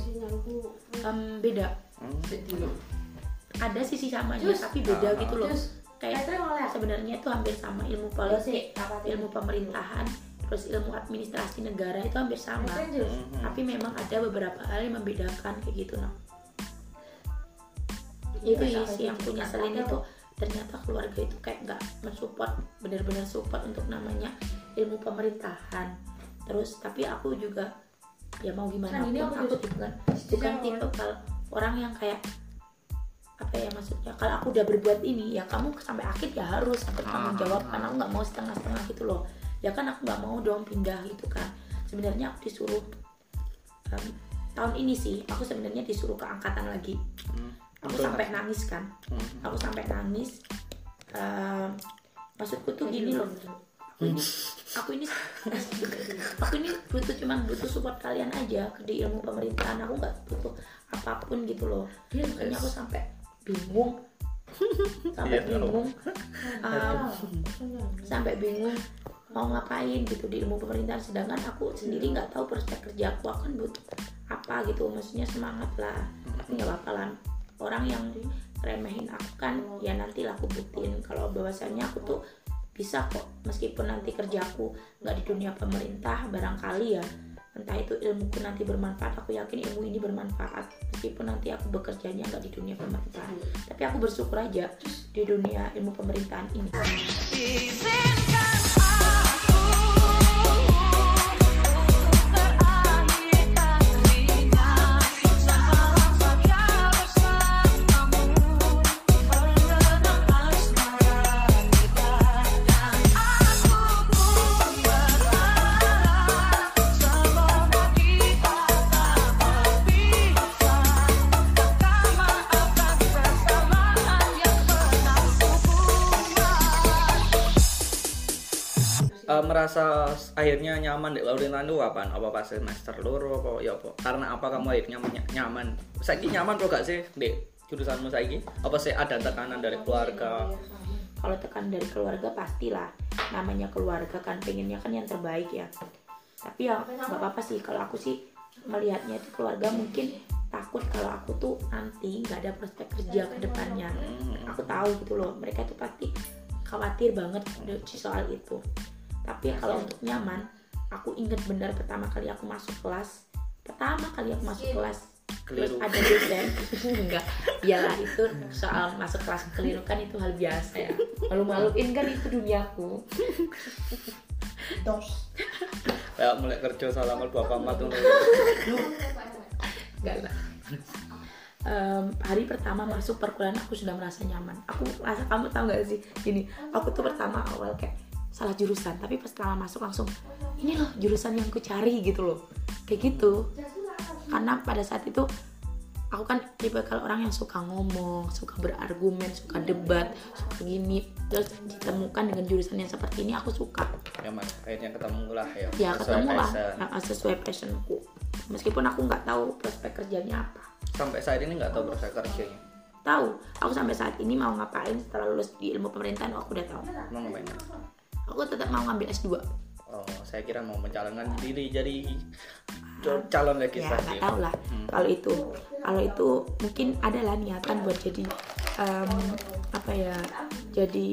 em, beda. Hmm. ada sisi samanya tapi beda Ah. gitu loh. Kayak sebenarnya itu hampir sama ilmu politik ilmu pemerintahan terus ilmu administrasi negara itu hampir sama. Mhm. tapi memang ada beberapa hal yang membedakan kayak gitu nah itu ya sih yang punya selin itu. ternyata keluarga itu kayak nggak mensupport benar-benar support untuk namanya ilmu pemerintahan. Terus tapi aku juga ya mau gimana Kan ini pun aku aku bukan bukan tipe kalau orang yang kayak apa ya maksudnya kalau aku udah berbuat ini ya kamu sampai akhir ya harus sampai tanggung jawab karena aku nggak mau setengah-setengah gitu loh. Ya kan aku nggak mau dong pindah gitu kan. Sebenarnya aku disuruh em, tahun ini sih aku sebenarnya disuruh ke angkatan lagi. Hmm. aku Betul, sampai nangis kan. Hmm. aku sampai nangis Em, maksudku tuh gini loh aku ini aku ini aku ini butuh cuman butuh support kalian aja di ilmu pemerintahan. Aku nggak butuh apa pun gitu loh. Makanya aku sampai bingung. Sampai Iya, bingung. Em, sampai bingung mau ngapain gitu di ilmu pemerintahan. Sedangkan aku sendiri nggak tahu prospek kerja aku akan butuh apa gitu. Maksudnya semangat lah. Tapi nggak lah. Orang yang remehin aku kan ya nanti lah aku buktiin kalau bahwasannya aku tuh bisa kok meskipun nanti kerjaku nggak di dunia pemerintah barangkali ya entah itu ilmuku nanti bermanfaat aku yakin ilmu ini bermanfaat meskipun nanti aku bekerjanya nggak di dunia pemerintahan tapi aku bersyukur aja di dunia ilmu pemerintahan ini Merasa akhirnya nyaman di pemerintahan itu kapan? Apa pas semester loro apa ya apa? Karena apa kamu akhirnya ny- nyaman? Saiki nyaman kok gak sih di jurusanmu saiki? Apa sih ada tekanan dari keluarga? kalau tekan dari keluarga pastilah namanya keluarga kan pengennya kan yang terbaik ya tapi ya nggak apa-apa sih kalau aku sih melihatnya itu keluarga mungkin takut kalau aku tuh nanti nggak ada prospek kerja ke depannya aku tahu gitu loh mereka tuh pasti khawatir banget soal itu tapi kalau untuk nyaman aku inget benar pertama kali aku masuk kelas. Pertama kali aku masuk kelas terus Keliru. ada dosen. Enggak. Iyalah itu soal masuk kelas keliru kan itu hal biasa ya. Malu-maluin kan itu duniaku dos Kayak mulai kerja salaman bapak mat tuh. enggak lah Em, hari pertama masuk perkuliahan aku sudah merasa nyaman. Aku merasa kamu tahu nggak sih? Gini aku tuh pertama awal kayak salah jurusan. Tapi pas setelah masuk langsung ini loh jurusan yang aku cari gitu loh. Kayak gitu. Karena pada saat itu aku kan tipe kalau orang yang suka ngomong suka berargumen suka debat suka gini terus ditemukan dengan jurusan yang seperti ini aku suka. Ya mas, akhirnya ketemu lah ya. ya ketemu lah. nah, sesuai passionku. Meskipun aku nggak tahu prospek kerjanya apa. Sampai saat ini nggak tahu proses kerjanya. tahu. Aku sampai saat ini mau ngapain setelah lulus di ilmu pemerintahan aku udah tahu. Mau ngapain? Aku tetap mau ngambil S2 Oh, saya kira mau mencalonkan diri jadi calon ya legislatif. nggak tahu lah kalau itu kalau itu mungkin adalah niatan buat jadi em, apa ya jadi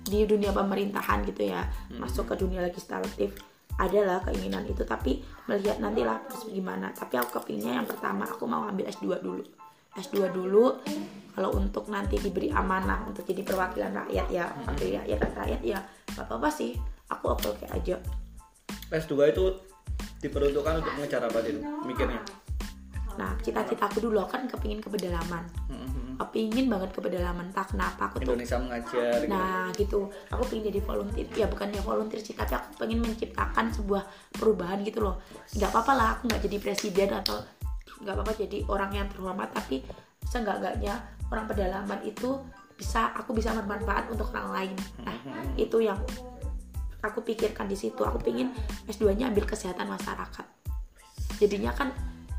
di dunia pemerintahan gitu ya. Masuk ke dunia legislatif. Adalah keinginan itu tapi melihat nantilah terus gimana. Tapi aku kepinginnya yang pertama aku mau ambil S2 dulu S2 dulu kalau untuk nanti diberi amanah untuk jadi perwakilan rakyat ya wakil rakyat rakyat ya nggak apa-apa sih aku oke oke aja S2 itu diperuntukkan untuk mengejar apa sih mikirnya? Nah, cita-citaku dulu kan kepingin ke pedalaman. Hmm, Kepingin banget ke pedalaman. Tak kenapa aku tuh. Indonesia mengajar gitu. Nah, gitu. Aku pengen jadi volunteer. Ya bukannya volunteer sih, tapi aku pengen menciptakan sebuah perubahan gitu loh. Gak apa-apa lah aku nggak jadi presiden atau nggak apa-apa jadi orang yang terhormat, tapi seenggak-enggaknya orang pedalaman itu bisa aku bisa bermanfaat untuk orang lain. Nah, itu yang aku pikirkan di situ. Aku pengen S2-nya ambil kesehatan masyarakat. Jadinya kan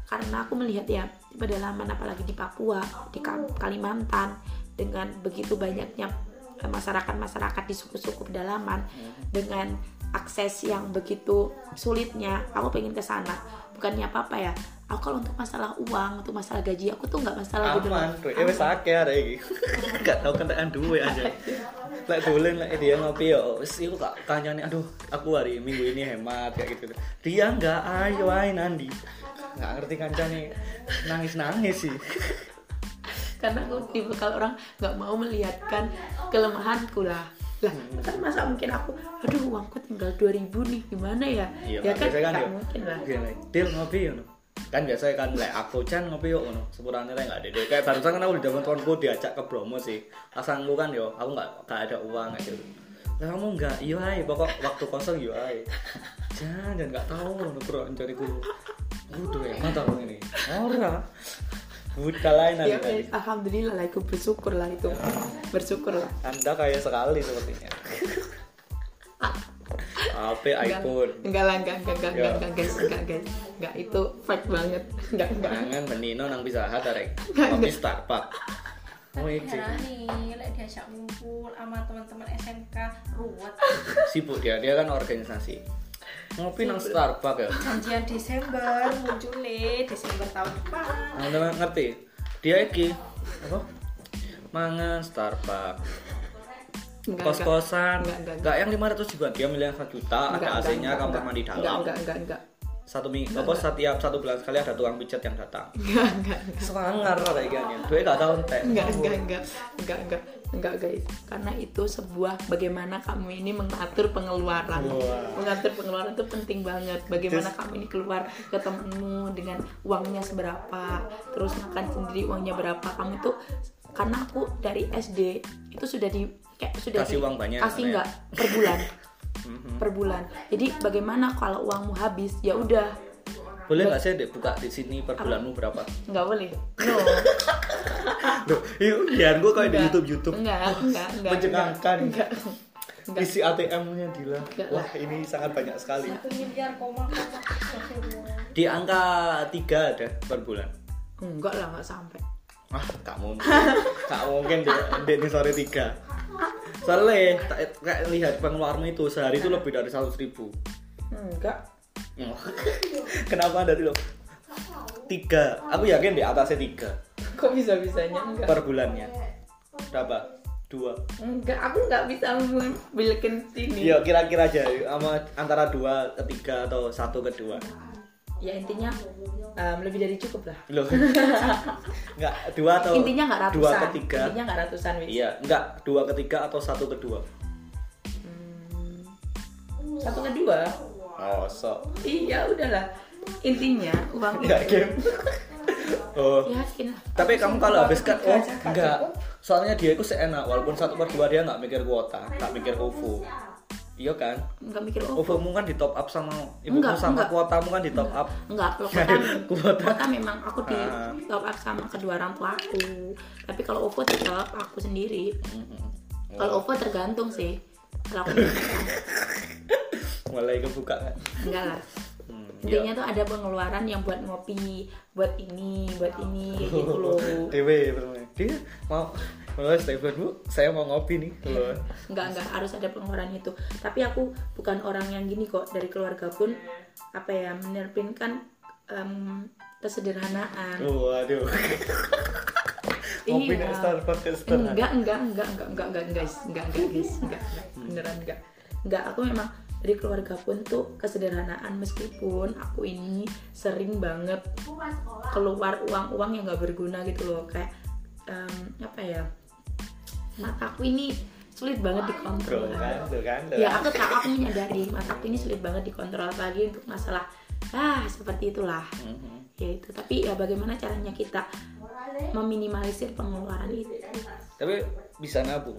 karena aku melihat ya pedalaman apalagi di Papua, di Ka- Kalimantan dengan begitu banyaknya masyarakat-masyarakat di suku-suku pedalaman dengan akses yang begitu sulitnya, aku pengen ke sana. Bukannya apa-apa ya. Aku kalau untuk masalah uang, untuk masalah gaji, aku tuh nggak masalah gitu aman duit wis akeh arek iki. Gak tau kentekan duit aja lek dolen lek dia ngopi ya wis iku kak kancane aduh aku hari minggu ini hemat kayak gitu. Dia enggak ayo ae nandi. Nggak ngerti kancane nangis nangis sih. Karena aku tipe kalau orang nggak mau melihatkan kelemahanku lah lah kan masa mungkin aku aduh uangku tinggal 2000 nih gimana ya? Iya ya kan biasanya nggak ya, mungkin lah. gini, Dil ngopi ya no. kan biasanya kan lek aku Chan ngopi yuk no. sepurane lek nggak ada deh kayak barusan kan aku di zaman tuanku diajak ke Bromo sih. Pasangku kan yo aku nggak nggak ada uang kayak gitu. Lah kamu nggak? Iya ae pokok waktu kosong iya ae. Jangan jangan nggak tahu no bro cari guru Waduh ya mantap ini. Ora Buta lain ya alhamdulillah lah aku bersyukur lah itu. Bersyukur lah. Anda kaya sekali sepertinya. HP iPhone? enggak lah enggak enggak enggak enggak, enggak guys enggak guys. Enggak itu fact banget. Enggak enggak. Jangan menino nang bisa hat arek. Kopi Starbucks. Oh Tapi heran nih, lek diajak ngumpul sama teman-teman SMK ruwet. sibuk dia dia kan organisasi ngopi nang Starbucks ya? Janjian Desember muncul Desember tahun depan. Nah, teman ngerti? Dia iki apa? Mangan Starbucks. Enggak kos kosan Enggak, enggak, enggak. Yang 500 juga dia milih yang 1 juta ada Enggak, AC nya enggak, kamar enggak, mandi enggak dalam enggak enggak enggak satu minggu apa setiap satu bulan sekali ada tukang pijat yang datang. Enggak enggak enggak. Semangar kayak gini duit gak tahu teh enggak enggak enggak. Enggak enggak. Enggak guys. Karena itu sebuah bagaimana kamu ini mengatur pengeluaran. Wah. mengatur pengeluaran itu penting banget. Bagaimana Terus- kamu ini keluar ke temenmu dengan uangnya seberapa terus makan sendiri uangnya berapa. Kamu tuh karena aku dari SD itu sudah di kayak sudah Kasih di- uang banyak, kasih ya? enggak per bulan Mhm. per bulan. Jadi bagaimana kalau uangmu habis? Ya udah. Boleh nggak saya buka di sini per bulanmu berapa? Nggak boleh. No. Loh, iya biar gue kayak di Enggak. YouTube YouTube. Enggak enggak enggak Mencengangkan. enggak enggak isi ATM-nya Dila. Enggak wah ini sangat banyak sekali. Miliar koma di angka tiga ada per bulan? Enggak lah enggak sampai. Ah gak mungkin. Gak mungkin deh deh ini sore tiga soalnya kayak lihat pengeluaranmu itu sehari itu lebih dari seratus ribu. Enggak. Oh. kenapa dari lo? Tiga. Aku yakin di atasnya tiga. Kok bisa bisanya? Enggak. Per bulannya. Berapa? Dua. Enggak aku enggak bisa membilekin sini. Iya kira-kira aja. Sama antara dua ke tiga atau satu ke dua ya intinya em, lebih dari cukup lah Loh. Enggak, dua atau intinya nggak ratusan dua ketiga. intinya nggak ratusan wis Iya, enggak dua ketiga atau satu kedua. satu kedua Oh, so. iya udahlah intinya uang Ya, itu game. oh. yakin lah Tapi kamu kalau habis kan oh enggak. Soalnya dia itu seenak walaupun satu per dua dia nggak mikir kuota, nggak mikir OVO. Iya kan? nggak mikir oh OVO-mu kan di top up sama ibumu Enggak, sama enggak. kuotamu kan di top up. Enggak, kalau kota, Kuota. kota memang aku di Ah. top up sama kedua orang tua aku. Tapi kalau OVO tetap aku sendiri. Kalau OVO tergantung sih. Kalau aku Mulai kebuka kan. enggak lah. Hmm, Intinya tuh ada pengeluaran yang buat ngopi, buat ini, buat ini, kayak gitu loh. Dewe. Dia mau mau stay bu, saya mau ngopi nih. Loh. Enggak, enggak harus ada pengeluaran itu. Tapi aku bukan orang yang gini kok. Dari keluarga pun apa ya menerpinkan em, kesederhanaan. Waduh. Ngopi Iya. Starbucks ke Starbucks. enggak enggak enggak enggak enggak enggak guys enggak enggak guys enggak, enggak beneran enggak enggak aku memang dari keluarga pun tuh kesederhanaan meskipun aku ini sering banget keluar uang-uang yang nggak berguna gitu loh kayak em, apa ya mataku ini sulit banget dikontrol Tuh kan, tuh kan. tuh ya kan. aku aku menyadari mataku ini sulit banget dikontrol apalagi untuk masalah ah seperti itulah Mhm. ya itu tapi ya bagaimana caranya kita meminimalisir pengeluaran itu Tapi bisa nabung.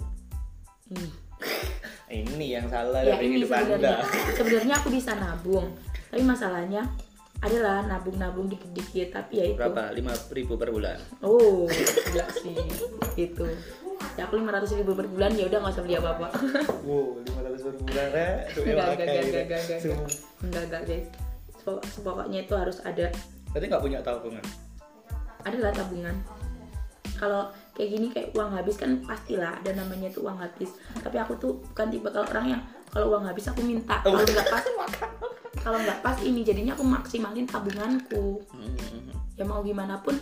Hmm. Ini yang salah ya dari ini hidup sebenarnya Anda. sebenarnya aku bisa nabung tapi masalahnya adalah nabung-nabung dikit-dikit tapi ya itu Berapa? Lima ribu per bulan. oh gila sih gitu ya aku lima ratus ribu per bulan ya udah nggak usah beli apa apa wow lima ratus per bulan eh. ya enggak enggak enggak enggak gitu. enggak enggak enggak guys. Sepokoknya itu harus ada. Berarti nggak punya tabungan? Ada lah tabungan. Kalau kayak gini kayak uang habis kan pastilah ada namanya itu uang habis. Tapi aku tuh bukan tipe kalau orang yang kalau uang habis aku minta. Oh, kalau nggak pas kalau nggak pas ini jadinya aku maksimalin tabunganku. Hmm, hmm, hmm. Ya mau gimana pun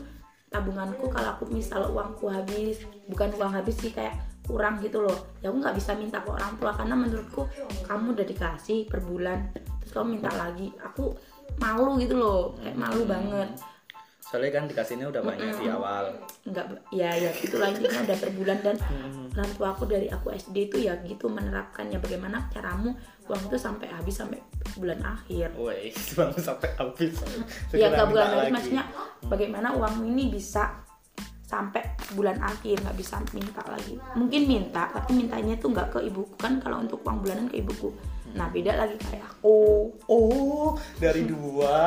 tabunganku kalau aku misal uangku habis bukan uang habis sih kayak kurang gitu loh. Ya aku nggak bisa minta ke orang tua karena menurutku kamu udah dikasih per bulan terus kamu minta lagi. Aku malu gitu loh kayak malu banget. Soalnya kan dikasihnya udah banyak di awal. nggak ya ya gitulah intinya udah per bulan. Dan orang tua aku dari aku SD itu ya gitu menerapkannya bagaimana caramu uang itu sampai habis sampai bulan akhir. Woi, bang sampai habis. ya nggak bulan lagi. maksudnya bagaimana uang ini bisa sampai bulan akhir nggak bisa minta lagi. Mungkin minta tapi mintanya tuh nggak ke ibuku. Kan kalau untuk uang bulanan ke ibuku nah beda lagi kayak aku Oh, dari dua.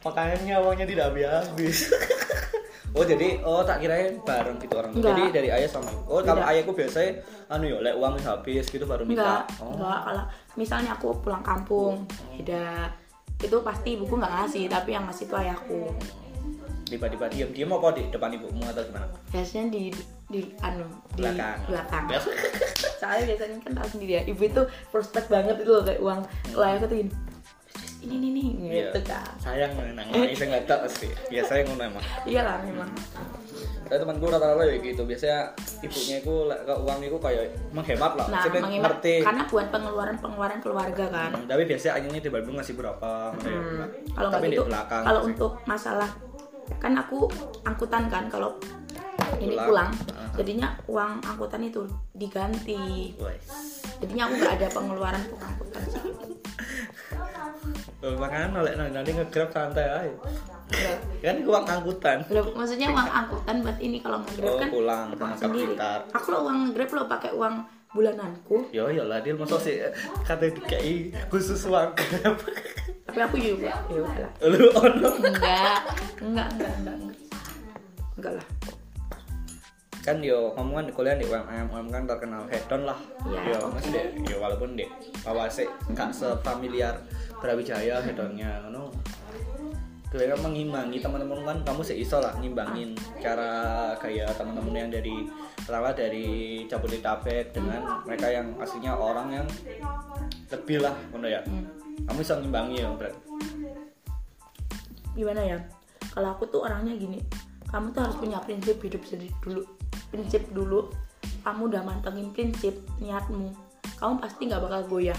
Makanya uangnya tidak habis. oh jadi oh tak kirain bareng gitu orang. Enggak. Jadi dari ayah sama ibu. Oh kalau Tidak. ayahku biasanya anu ya, lek uang habis gitu baru minta. enggak Oh. enggak kalau misalnya aku pulang kampung beda itu pasti ibuku nggak ngasih tapi yang ngasih itu ayahku Tiba-tiba diam diam apa di depan ibumu atau gimana? biasanya di di anu di Belakang. belakang. soalnya biasanya kan tahu sendiri ya ibu itu prospek banget itu loh kayak uang lah aku tuh gini ini ini nih gitu Iya. kan Sayang nang nangis saya nggak tahu pasti. Biasanya ngono emang. iyalah memang Saya temanku rata-rata ya gitu. Biasanya ibunya itu ke uang itu kayak menghemat lah. nah Maksudnya menghemat ngerti. karena buat pengeluaran pengeluaran keluarga kan Hmm, tapi biasanya ayahnya di Bandung ngasih berapa? ngono ya. Hmm, kalau nggak tapi gitu kalau untuk masalah kan aku angkutan kan kalau ini Pulang. jadinya uang angkutan itu diganti jadinya aku nggak ada pengeluaran untuk angkutan makanya oleh nanti, nanti ngegrab santai aja. Kan uang angkutan. Loh, maksudnya uang angkutan buat ini kalau nge-grab Oh, kan pulang, uang sendiri. Blitar. Aku lo uang nge-grab lo pakai uang bulananku, Yo yo lah dia masa sih kata dikai khusus uang grab. tapi aku juga ya udahlah. Lu ono. Enggak, enggak, enggak, enggak. Enggak lah. Kan yo kan di kuliah di UMM, UMM kan terkenal hedon lah. Iya. Yo masih deh, yo walaupun deh awase gak sefamiliar Brawijaya hedonnya. Gue kan mengimbangi teman-teman kan kamu sih iso lah ngimbangin cara kayak teman-teman yang dari pertama dari Jabodetabek dengan mereka yang aslinya orang yang lebih lah ngono ya. Hmm. Kamu bisa ngimbangi ya berarti. Gimana ya? Kalau aku tuh orangnya gini, kamu tuh harus punya prinsip hidup sendiri dulu. Prinsip dulu, kamu udah mantengin prinsip niatmu, kamu pasti nggak bakal goyah.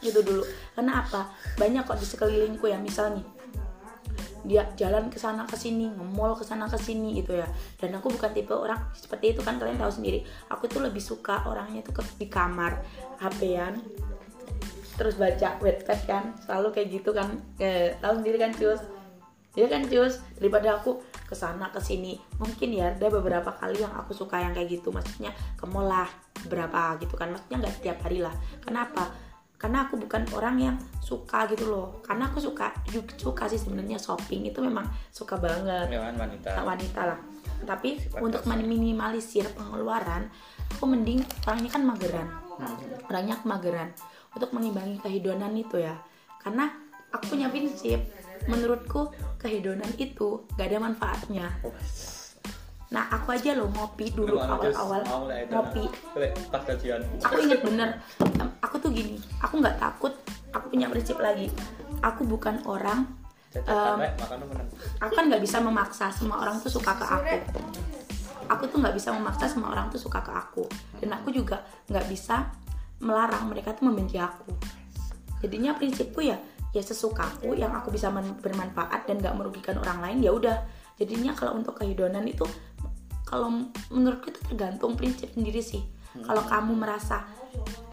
Itu dulu. Karena apa? Banyak kok di sekelilingku ya, misal nih, dia jalan ke sana ke sini nge-mall ke sana ke sini gitu ya dan aku bukan tipe orang seperti itu kan kalian tahu sendiri aku tuh lebih suka orangnya tuh ke- di kamar HP-an terus baca Wattpad kan selalu kayak gitu kan eh, tahu sendiri kan cus ya kan cus daripada aku ke sana ke sini. Mungkin ya ada beberapa kali yang aku suka yang kayak gitu. Maksudnya ke mall lah berapa gitu kan. Maksudnya nggak setiap hari lah. Kenapa karena aku bukan orang yang suka gitu loh. Karena aku suka juga suka sih sebenarnya shopping. Itu memang suka banget. Memang wanita. wanita lah. Tapi Sifat untuk meminimalisir pengeluaran aku mending orangnya kan mageran. Orangnya mageran. Untuk mengimbangi kehedonan itu ya. Karena aku punya prinsip menurutku kehedonan itu gak ada manfaatnya. Nah aku aja loh ngopi dulu awal-awal. ngopi. Aku inget bener aku tuh gini aku nggak takut aku punya prinsip lagi. Aku bukan orang menang aku kan nggak bisa memaksa semua orang tuh suka ke aku. Aku tuh nggak bisa memaksa semua orang tuh suka ke aku. Dan aku juga nggak bisa melarang mereka tuh membenci aku. Jadinya prinsipku ya ya sesukaku yang aku bisa bermanfaat dan nggak merugikan orang lain ya udah. Jadinya kalau untuk kehidupan itu kalau menurutku itu tergantung prinsip sendiri sih. Kalau kamu merasa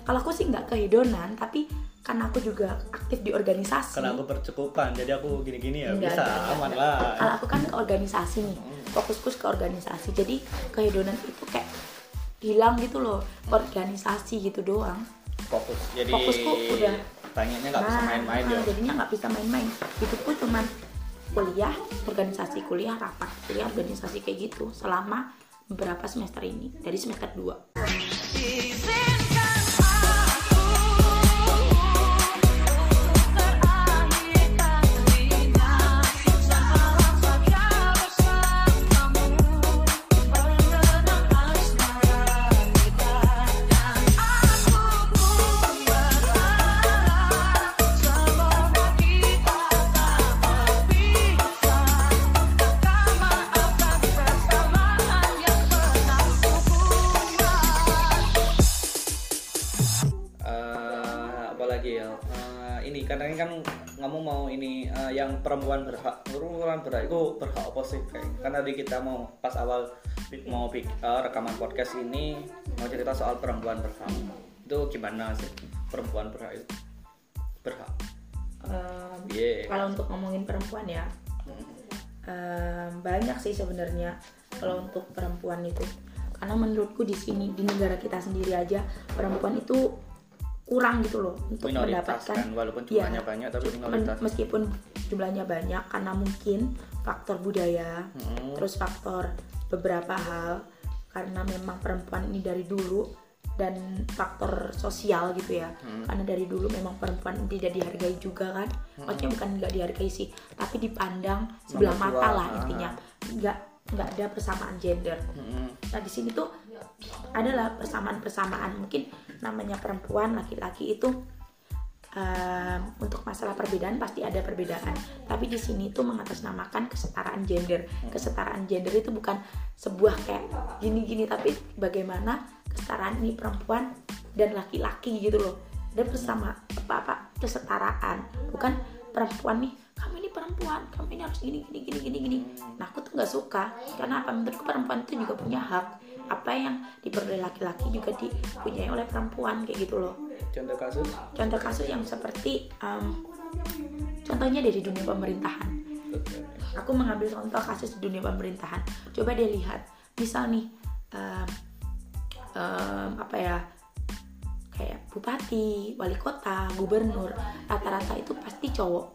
kalau aku sih nggak kehidupan tapi karena aku juga aktif di organisasi. Karena aku bercukupan jadi aku gini-gini ya Enggak, bisa enggak, enggak. aman lah. Kalau aku kan ke organisasi nih fokusku ke organisasi. Jadi kehedonan itu kayak hilang gitu loh ke organisasi gitu doang. Fokus jadi Fokusku udah. Pengennya nggak bisa Nah, main-main nah, ya jadinya nggak bisa main-main. Hidupku cuman kuliah organisasi kuliah rapat kuliah organisasi kayak gitu selama beberapa semester ini? Dari semester 2 kan kamu mau ini eh, yang perempuan berhak perempuan berhak itu berhak apa sih? Kayak karena di kita mau pas awal mau eh, rekaman podcast ini mau cerita soal perempuan berhak. Itu gimana sih? Perempuan berhak itu? Berhak. Em, Iya. kalau untuk ngomongin perempuan ya em, banyak sih sebenarnya kalau untuk perempuan itu. Karena menurutku di sini di negara kita sendiri aja perempuan itu kurang gitu loh untuk minoritas mendapatkan kan walaupun Iya. jumlahnya banyak tapi minoritas meskipun jumlahnya banyak karena mungkin faktor budaya Hmm. terus faktor beberapa hal karena memang perempuan ini dari dulu dan faktor sosial gitu ya Hmm. karena dari dulu memang perempuan tidak dihargai juga kan maksudnya bukan nggak dihargai sih tapi dipandang sebelah mata dua, lah ah. intinya nggak nggak ada persamaan gender Mm-mm. Nah di sini tuh adalah persamaan-persamaan mungkin namanya perempuan laki-laki itu em, untuk masalah perbedaan pasti ada perbedaan. Tapi di sini tuh mengatasnamakan kesetaraan gender. Kesetaraan gender itu bukan sebuah kayak gini-gini tapi bagaimana kesetaraan ini perempuan dan laki-laki gitu loh. Dan bersama apa-apa kesetaraan bukan perempuan nih kamu ini perempuan kamu ini harus gini gini gini gini gini. Nah aku tuh nggak suka karena apa? Menurutku perempuan itu juga punya hak. Apa yang diperoleh laki-laki juga dipunyai oleh perempuan kayak gitu loh. Contoh kasus? Contoh kasus yang seperti em, contohnya dari dunia pemerintahan. Aku mengambil contoh kasus di dunia pemerintahan. Coba dia lihat. Misal nih em, em, apa ya kayak bupati, wali kota, gubernur, rata-rata itu pasti cowok.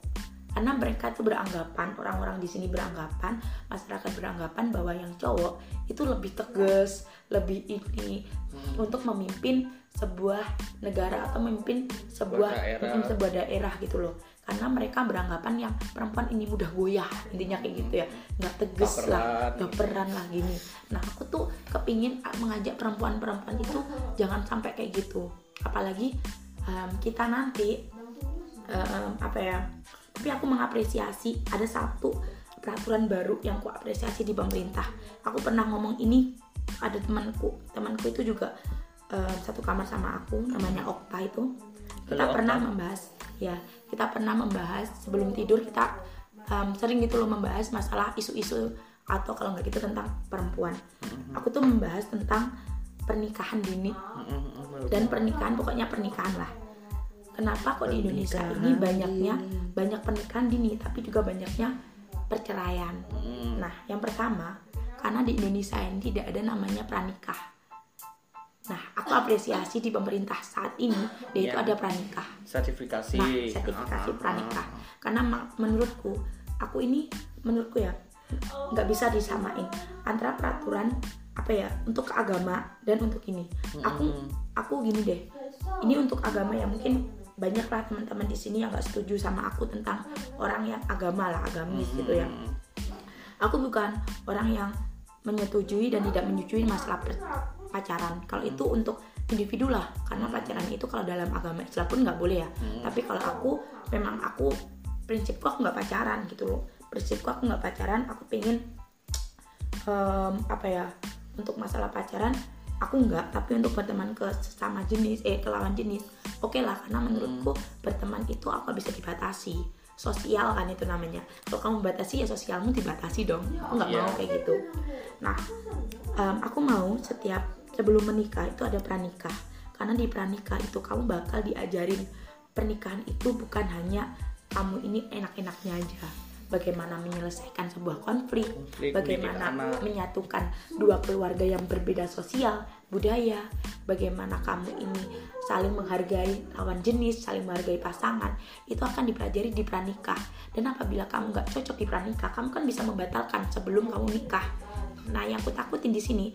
Karena mereka tuh beranggapan, orang-orang di sini beranggapan, masyarakat beranggapan bahwa yang cowok itu lebih tegas, lebih ini untuk memimpin sebuah negara atau memimpin sebuah daerah. sebuah daerah gitu loh. Karena mereka beranggapan yang perempuan ini mudah goyah, intinya kayak gitu ya, nggak tegas lah, Baperan. baperan lah gini. Nah aku tuh kepingin ah, mengajak perempuan-perempuan itu jangan sampai kayak gitu. Apalagi em, kita nanti em, apa ya? Tapi aku mengapresiasi ada satu peraturan baru yang aku apresiasi di pemerintah. Aku pernah ngomong ini ada temanku, temanku itu juga em, satu kamar sama aku, namanya Okta itu. Kita Halo, pernah Okta. membahas, ya kita pernah membahas sebelum tidur kita em, sering gitu loh membahas masalah isu-isu atau kalau nggak gitu tentang perempuan aku tuh membahas tentang pernikahan dini dan pernikahan pokoknya pernikahan lah kenapa kok di Indonesia ini banyaknya banyak pernikahan dini tapi juga banyaknya perceraian? Nah yang pertama karena di Indonesia ini tidak ada namanya pranikah. Nah aku apresiasi di pemerintah saat ini dia itu Ya. ada pranikah. Sertifikasi. Nah sertifikasi Ah, ah, pranikah. ah, karena menurutku aku ini menurutku ya nggak bisa disamain antara peraturan apa ya untuk agama dan untuk ini. Aku aku gini deh. Ini untuk agama ya mungkin banyak lah teman-teman di sini yang nggak setuju sama aku tentang orang yang agama lah agamis gitu ya. Hmm. aku bukan orang yang menyetujui dan tidak menyetujui masalah pacaran. Kalau itu untuk individu lah karena pacaran itu kalau dalam agama Islam pun nggak boleh ya. Tapi kalau aku memang aku prinsipku aku nggak pacaran gitu loh. Prinsipku aku nggak pacaran aku pengen em, apa ya untuk masalah pacaran aku nggak tapi untuk berteman ke sesama jenis eh ke lawan jenis oke lah karena menurutku berteman itu apa bisa dibatasi? Sosial kan itu namanya. Kalau kamu batasi ya sosialmu dibatasi dong. Aku nggak Iya. mau kayak gitu. Nah em, aku mau setiap sebelum menikah itu ada pranikah. Karena di pranikah itu kamu bakal diajarin pernikahan itu bukan hanya kamu ini enak-enaknya aja bagaimana menyelesaikan sebuah konflik, Konflik, bagaimana menyatukan dua keluarga yang berbeda sosial, budaya, bagaimana kamu ini saling menghargai lawan jenis, saling menghargai pasangan, itu akan dipelajari di pranikah. Dan apabila kamu nggak cocok di pranikah, kamu kan bisa membatalkan sebelum kamu nikah. Nah, yang aku takutin di sini,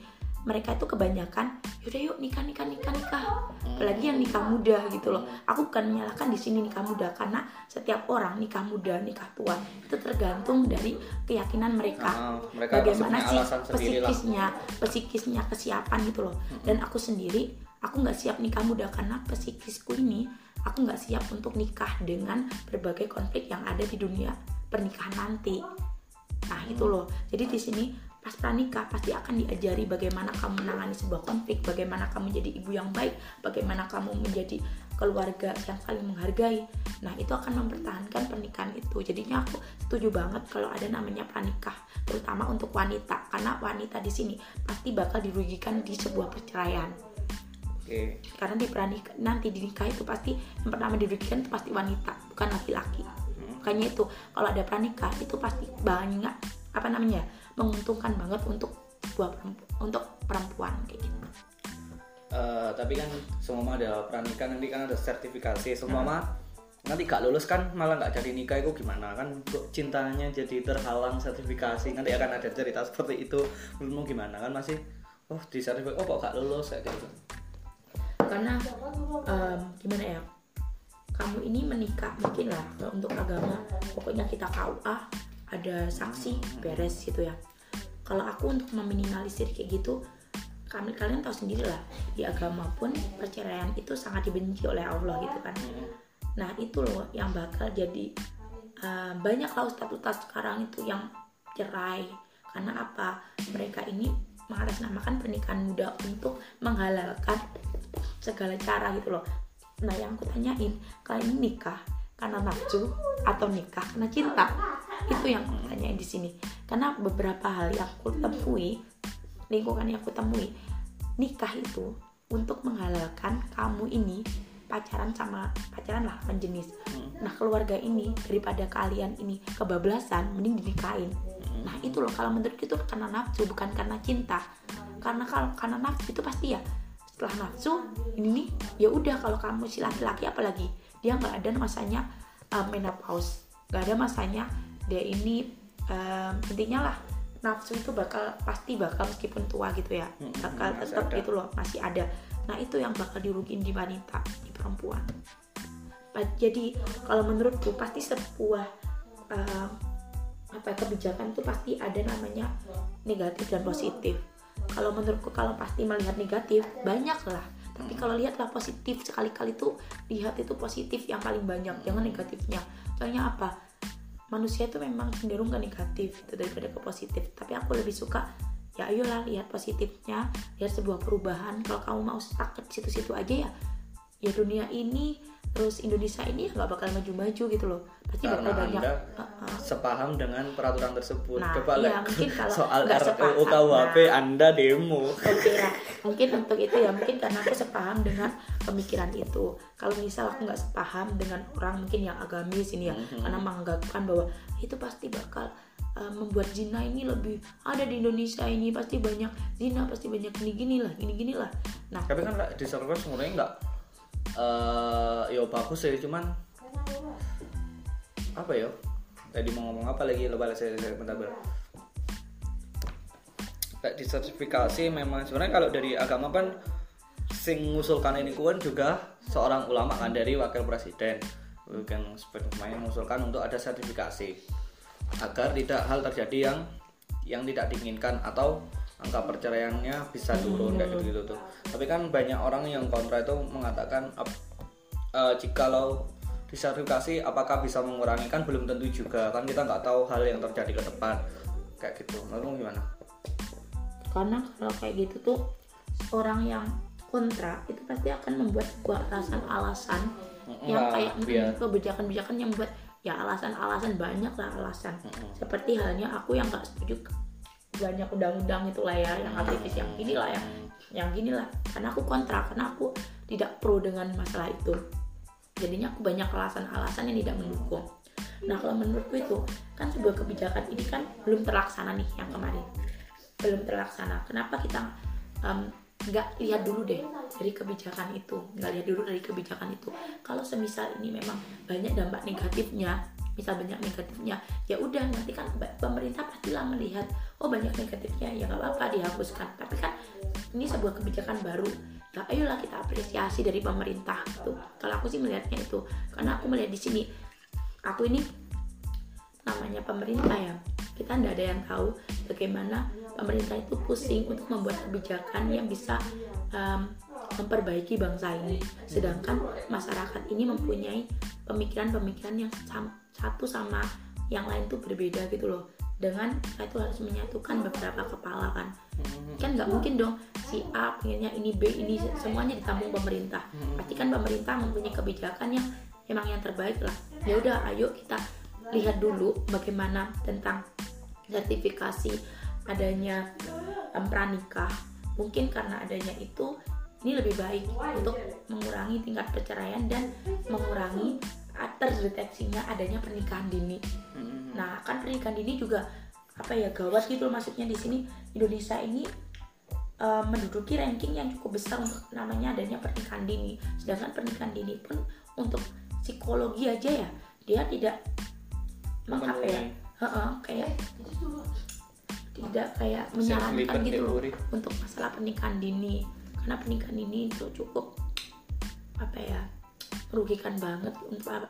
mereka itu kebanyakan, yaudah yuk nikah nikah nikah nikah. Apalagi yang nikah muda gitu loh. Aku bukan menyalahkan di sini nikah muda karena setiap orang nikah muda, nikah tua itu tergantung dari keyakinan mereka. Ah, mereka Bagaimana sih lah. psikisnya, psikisnya kesiapan gitu loh. Dan aku sendiri, aku nggak siap nikah muda karena psikisku ini, aku nggak siap untuk nikah dengan berbagai konflik yang ada di dunia pernikahan nanti. Nah itu loh. Jadi di sini pas pranikah pasti akan diajari bagaimana kamu menangani sebuah konflik, bagaimana kamu menjadi ibu yang baik, bagaimana kamu menjadi keluarga yang saling menghargai. Nah itu akan mempertahankan pernikahan itu. Jadinya aku setuju banget kalau ada namanya pranikah, terutama untuk wanita, karena wanita di sini pasti bakal dirugikan di sebuah perceraian. oke Karena di pranikah nanti di nikah itu pasti yang pertama dirugikan itu pasti wanita, bukan laki-laki. Makanya itu kalau ada pranikah itu pasti banyak apa namanya menguntungkan banget untuk buat perempu- untuk perempuan kayak gitu. Eh, tapi kan semua ada pernikahan nanti kan ada sertifikasi. Semua mah nanti gak lulus kan malah nggak jadi nikah itu gimana? Kan cintanya jadi terhalang sertifikasi. Nanti akan ada cerita seperti itu. Menurutmu gimana? Kan masih oh di sertifikasi oh kok gak lulus? Kayak gitu. Karena em, gimana ya? Kamu ini menikah mungkin lah untuk agama. Pokoknya kita KUA ada saksi beres gitu ya. Kalau aku untuk meminimalisir kayak gitu kami kalian tahu sendiri lah di agama pun perceraian itu sangat dibenci oleh Allah gitu kan. Nah itu loh yang bakal jadi uh, banyak lah ustadz-ustadz sekarang itu yang cerai karena apa? Mereka ini mengatasnamakan pernikahan muda untuk menghalalkan segala cara gitu loh. Nah yang aku tanyain kalian nikah karena nafsu atau nikah karena cinta? Itu yang aku tanyain di sini. Karena beberapa hal yang aku temui lingkungan yang aku temui nikah itu untuk menghalalkan kamu ini pacaran sama pacaran lah lawan jenis. Nah keluarga ini daripada kalian ini kebablasan mending dinikahin. Nah itu loh kalau menurut itu karena nafsu bukan karena cinta. Karena kalau karena nafsu itu pasti ya setelah nafsu ini ya udah kalau kamu si laki-laki apalagi dia nggak ada masanya uh, menopause. Nggak ada masanya dia ini um, intinya lah nafsu itu bakal pasti bakal meskipun tua gitu ya Hmm, bakal masih tetap ada. gitu loh masih ada. Nah itu yang bakal dirugiin di wanita di perempuan. Jadi kalau menurutku pasti sebuah um, apa ya, kebijakan itu pasti ada namanya negatif dan positif. Kalau menurutku kalau pasti melihat negatif banyak lah tapi kalau lihatlah positif sekali-kali tuh lihat itu positif yang paling banyak jangan negatifnya. Soalnya apa? Manusia itu memang cenderung ke negatif itu daripada ke positif. Tapi aku lebih suka ya ayolah lihat positifnya lihat sebuah perubahan. Kalau kamu mau stuck ke situ-situ aja ya ya dunia ini terus Indonesia ini ya nggak bakal maju-maju gitu loh pasti bakal Karena banyak Anda Uh, uh, sepaham dengan peraturan tersebut. Nah, Coba iya, mungkin kalau soal nggak RUU KUHP nah. Anda demo. Oke lah, mungkin untuk itu ya mungkin karena aku sepaham dengan pemikiran itu. Kalau misal aku nggak sepaham dengan orang mungkin yang agamis ini ya, Mhm. karena menganggapkan bahwa itu pasti bakal uh, membuat zina ini lebih ada di Indonesia ini pasti banyak zina pasti banyak gini gini lah gini gini lah. Nah Tapi kan di server sebenarnya enggak eh yo bagus sih cuman apa ya? Tadi mau ngomong apa lagi? Lupa lah saya, saya bentar. Kayak di sertifikasi memang sebenarnya kalau dari agama kan sing ngusulkan ini kan juga seorang ulama kan dari wakil presiden bukan sebenarnya mengusulkan untuk ada sertifikasi agar tidak hal terjadi yang yang tidak diinginkan atau angka perceraiannya bisa turun kayak gitu gitu tuh. Tapi kan banyak orang yang kontra itu mengatakan ap- eh, jikalau disertifikasi apakah bisa mengurangi? Kan belum tentu juga. Kan kita nggak tahu hal yang terjadi ke depan. Kayak gitu. Lalu gimana? Karena kalau kayak gitu tuh orang yang kontra itu pasti akan membuat sebuah alasan-alasan yang Nah, kayak biar mm, kebijakan-kebijakan yang buat ya alasan-alasan banyak lah alasan. Seperti halnya aku yang nggak setuju banyak undang-undang itulah ya yang aktivis yang inilah ya yang gini lah karena aku kontra karena aku tidak pro dengan masalah itu. Jadinya aku banyak alasan-alasan yang tidak mendukung. Nah kalau menurutku itu kan sebuah kebijakan ini kan belum terlaksana nih yang kemarin. Belum terlaksana. Kenapa kita em, nggak lihat dulu deh dari kebijakan itu? Nggak lihat dulu dari kebijakan itu. Kalau semisal ini memang banyak dampak negatifnya misal banyak negatifnya. Ya udah nanti kan pemerintah pastilah melihat oh banyak negatifnya ya nggak apa-apa dihapuskan. Tapi kan ini sebuah kebijakan baru. Nah ayolah kita apresiasi dari pemerintah gitu. Kalau aku sih melihatnya itu. Karena aku melihat di sini aku ini namanya pemerintah ya. Kita tidak ada yang tahu bagaimana pemerintah itu pusing untuk membuat kebijakan yang bisa um, memperbaiki bangsa ini. Sedangkan masyarakat ini mempunyai pemikiran-pemikiran yang satu sama yang lain tuh berbeda gitu loh. Dengan kita itu harus menyatukan beberapa kepala kan. Kan nggak mungkin dong si A pengennya ini B ini semuanya ditanggung pemerintah. Pasti kan pemerintah mempunyai kebijakan yang emang yang terbaik lah. Ya udah ayo kita lihat dulu bagaimana tentang sertifikasi adanya em, pranikah. Mungkin karena adanya itu ini lebih baik untuk mengurangi tingkat perceraian dan mengurangi terdeteksinya adanya pernikahan dini. Nah, kan pernikahan dini juga apa ya gawat gitu maksudnya di sini. Indonesia ini eh, menduduki ranking yang cukup besar untuk namanya adanya pernikahan dini. Sedangkan pernikahan dini pun untuk psikologi aja ya dia tidak mengapa ya Memenuhi. Heeh, kayak tidak kayak menyarankan gitu loh untuk masalah pernikahan dini. Karena pernikahan dini itu cukup apa ya merugikan banget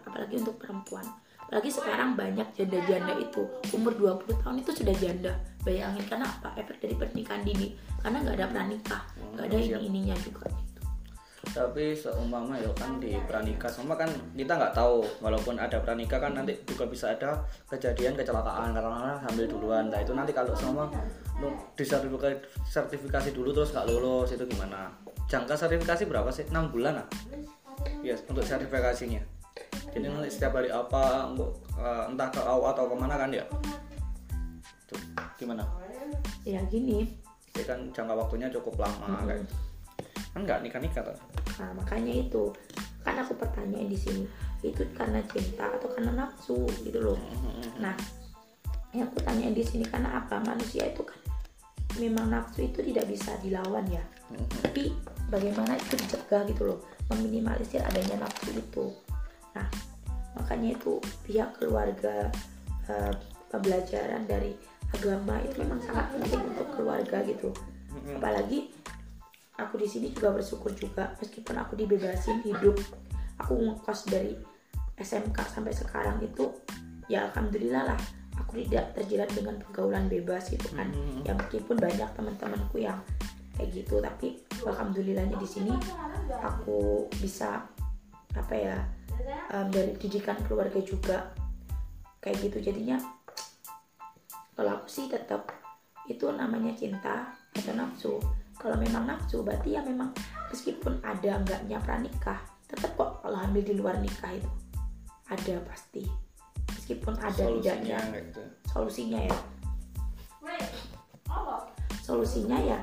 apalagi untuk perempuan. Apalagi sekarang banyak janda-janda itu. Umur 20 tahun itu sudah janda. Bayangin karena apa? Efek dari pernikahan dini. Karena nggak ada pranikah. Nggak ada siap. ini ininya juga. Gitu. tapi seumpama ya kan di pranikah sama kan kita nggak tahu. Walaupun ada pranikah kan nanti juga bisa ada kejadian kecelakaan. Karena hamil duluan. Nah itu nanti kalau sama nu- disertifikasi sertifikasi dulu terus nggak lulus itu gimana? Jangka sertifikasi berapa sih? 6 bulan ah ya untuk sertifikasinya. Jadi nanti setiap hari apa untuk eh, entah ke AU atau ke mana kan ya. Tuh, gimana? Ya gini. Jadi kan jangka waktunya cukup lama kayak gitu. kan nggak nikah nikah tuh Nah, makanya itu. Kan aku pertanyaan di sini itu karena cinta atau karena nafsu gitu loh. Nah, yang aku tanya di sini karena apa? Manusia itu kan memang nafsu itu tidak bisa dilawan ya. Tapi bagaimana itu dicegah gitu loh, meminimalisir adanya nafsu itu. Nah, makanya itu pihak keluarga eh, pembelajaran dari agama itu memang sangat penting untuk keluarga gitu. Apalagi aku di sini juga bersyukur juga meskipun aku dibebasin hidup aku ngekos dari SMK sampai sekarang itu ya alhamdulillah lah aku tidak terjerat dengan pergaulan bebas gitu kan ya meskipun banyak teman-temanku yang kayak gitu. Tapi alhamdulillahnya di sini aku bisa apa ya em, dari didikan keluarga juga kayak gitu. Jadinya kalau aku sih tetap itu namanya cinta atau nafsu. Kalau memang nafsu berarti ya memang meskipun ada enggaknya pranikah tetap kok kalau hamil di luar nikah itu. Ada pasti. Meskipun ada solusinya tidaknya. gitu. Solusinya ya. Solusinya ya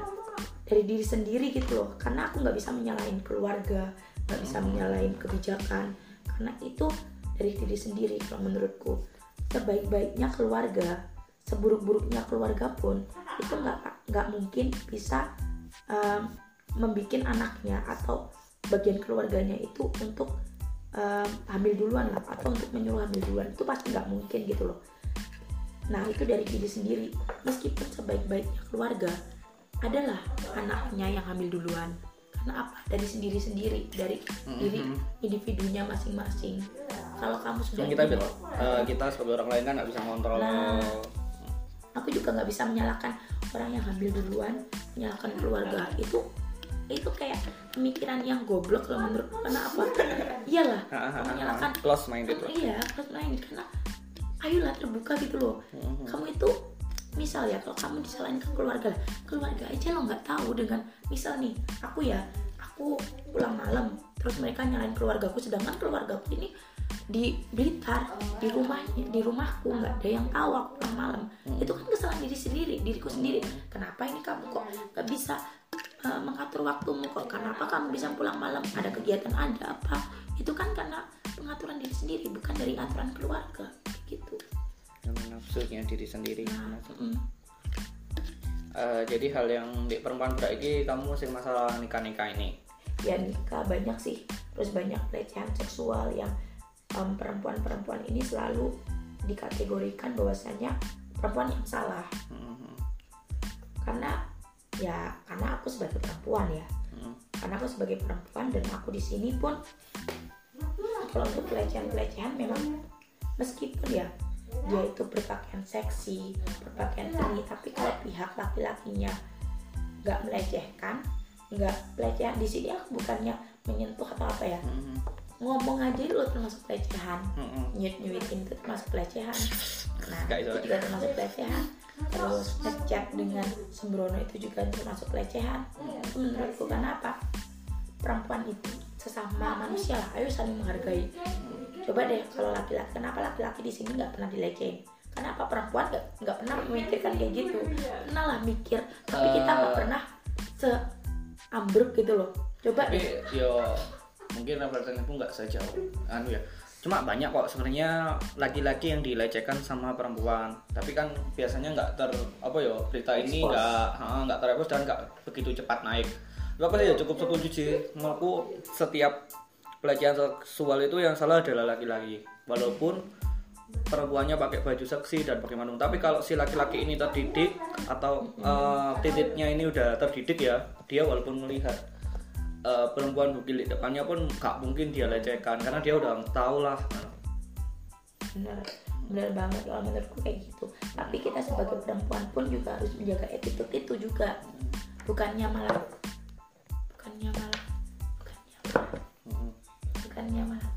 dari diri sendiri gitu loh. Karena aku nggak bisa menyalahin keluarga nggak bisa menyalahin kebijakan. Karena itu dari diri sendiri kalau menurutku. Sebaik-baiknya keluarga seburuk-buruknya keluarga pun itu nggak nggak mungkin bisa um, membuat anaknya atau bagian keluarganya itu untuk um, hamil duluan lah atau untuk menyuruh hamil duluan. Itu pasti nggak mungkin gitu loh. Nah itu dari diri sendiri. Meskipun sebaik-baiknya keluarga Adalah anaknya yang hamil duluan Karena apa? Dari sendiri-sendiri Dari diri individunya masing-masing Kalau kamu sudah kita ingin- bil- eh, kita sebagai orang lain kan nggak bisa kontrol Nah. Aku juga nggak bisa menyalahkan orang yang hamil duluan Menyalahkan keluarga Itu itu kayak pemikiran yang goblok kalau menurutku Karena apa? Iyalah Menyalahkan close minded Iya, harus main karena ayolah terbuka gitu loh. Mhm. Kamu itu misal ya kalau kamu disalahin ke keluarga, keluarga aja lo nggak tahu dengan misal nih aku ya aku pulang malam terus mereka nyalain keluargaku sedangkan keluargaku ini di Blitar di rumahnya di rumahku nggak ada yang tahu aku pulang malam. Itu kan kesalahan diri sendiri diriku sendiri. Kenapa ini kamu kok nggak bisa uh, mengatur waktumu? Kok kenapa kamu bisa pulang malam? Ada kegiatan ada apa? Itu kan karena pengaturan diri sendiri bukan dari aturan keluarga gitu Dengan nafsunya diri sendiri nah, mm. Eh, jadi hal yang di perempuan berarti kamu sing masalah nikah nikah ini ya nikah banyak sih terus banyak pelecehan seksual yang em, perempuan-perempuan ini selalu dikategorikan bahwasanya perempuan yang salah Mhm. karena ya karena aku sebagai perempuan ya Mhm. karena aku sebagai perempuan dan aku di sini pun kalau untuk pelecehan-pelecehan memang meskipun ya dia itu berpakaian seksi berpakaian ini tapi kalau pihak laki-lakinya nggak melecehkan nggak pelecehan di sini aku bukannya menyentuh atau apa ya? Mhm. ngomong aja lo termasuk pelecehan. Mhm. nyut nyuitin itu termasuk pelecehan. Nah itu juga termasuk pelecehan. Terus ngechat dengan sembrono itu juga termasuk pelecehan. Itu menurutku kenapa perempuan itu sesama manusia lah. Ayo saling menghargai. Coba deh kalau laki-laki kenapa laki-laki di sini nggak pernah dilecehin kenapa perempuan nggak nggak pernah memikirkan kayak gitu. Pernah lah mikir tapi kita nggak Eh. pernah se ambruk gitu loh. Coba tapi deh. yo mungkin referensiku nggak sejauh anu ya. Cuma banyak kok sebenarnya laki-laki yang dilecehkan sama perempuan. Tapi kan biasanya nggak ter apa ya berita ini nggak nggak terekspos dan nggak begitu cepat naik Sih? Ya cukup setuju sih. Menurutku setiap pelecehan seksual itu yang salah adalah laki-laki. Walaupun perempuannya pakai baju seksi dan pakai manung tapi kalau si laki-laki ini terdidik atau eh, titiknya ini udah terdidik ya dia walaupun melihat eh, perempuan bugil di depannya pun gak mungkin dia lecehkan. Karena dia udah tahu lah. Bener bener banget kalau menurutku kayak gitu. Tapi kita sebagai perempuan pun juga harus menjaga attitude itu juga. Bukannya malah bukannya malah. Bukannya malah. Bukannya malah.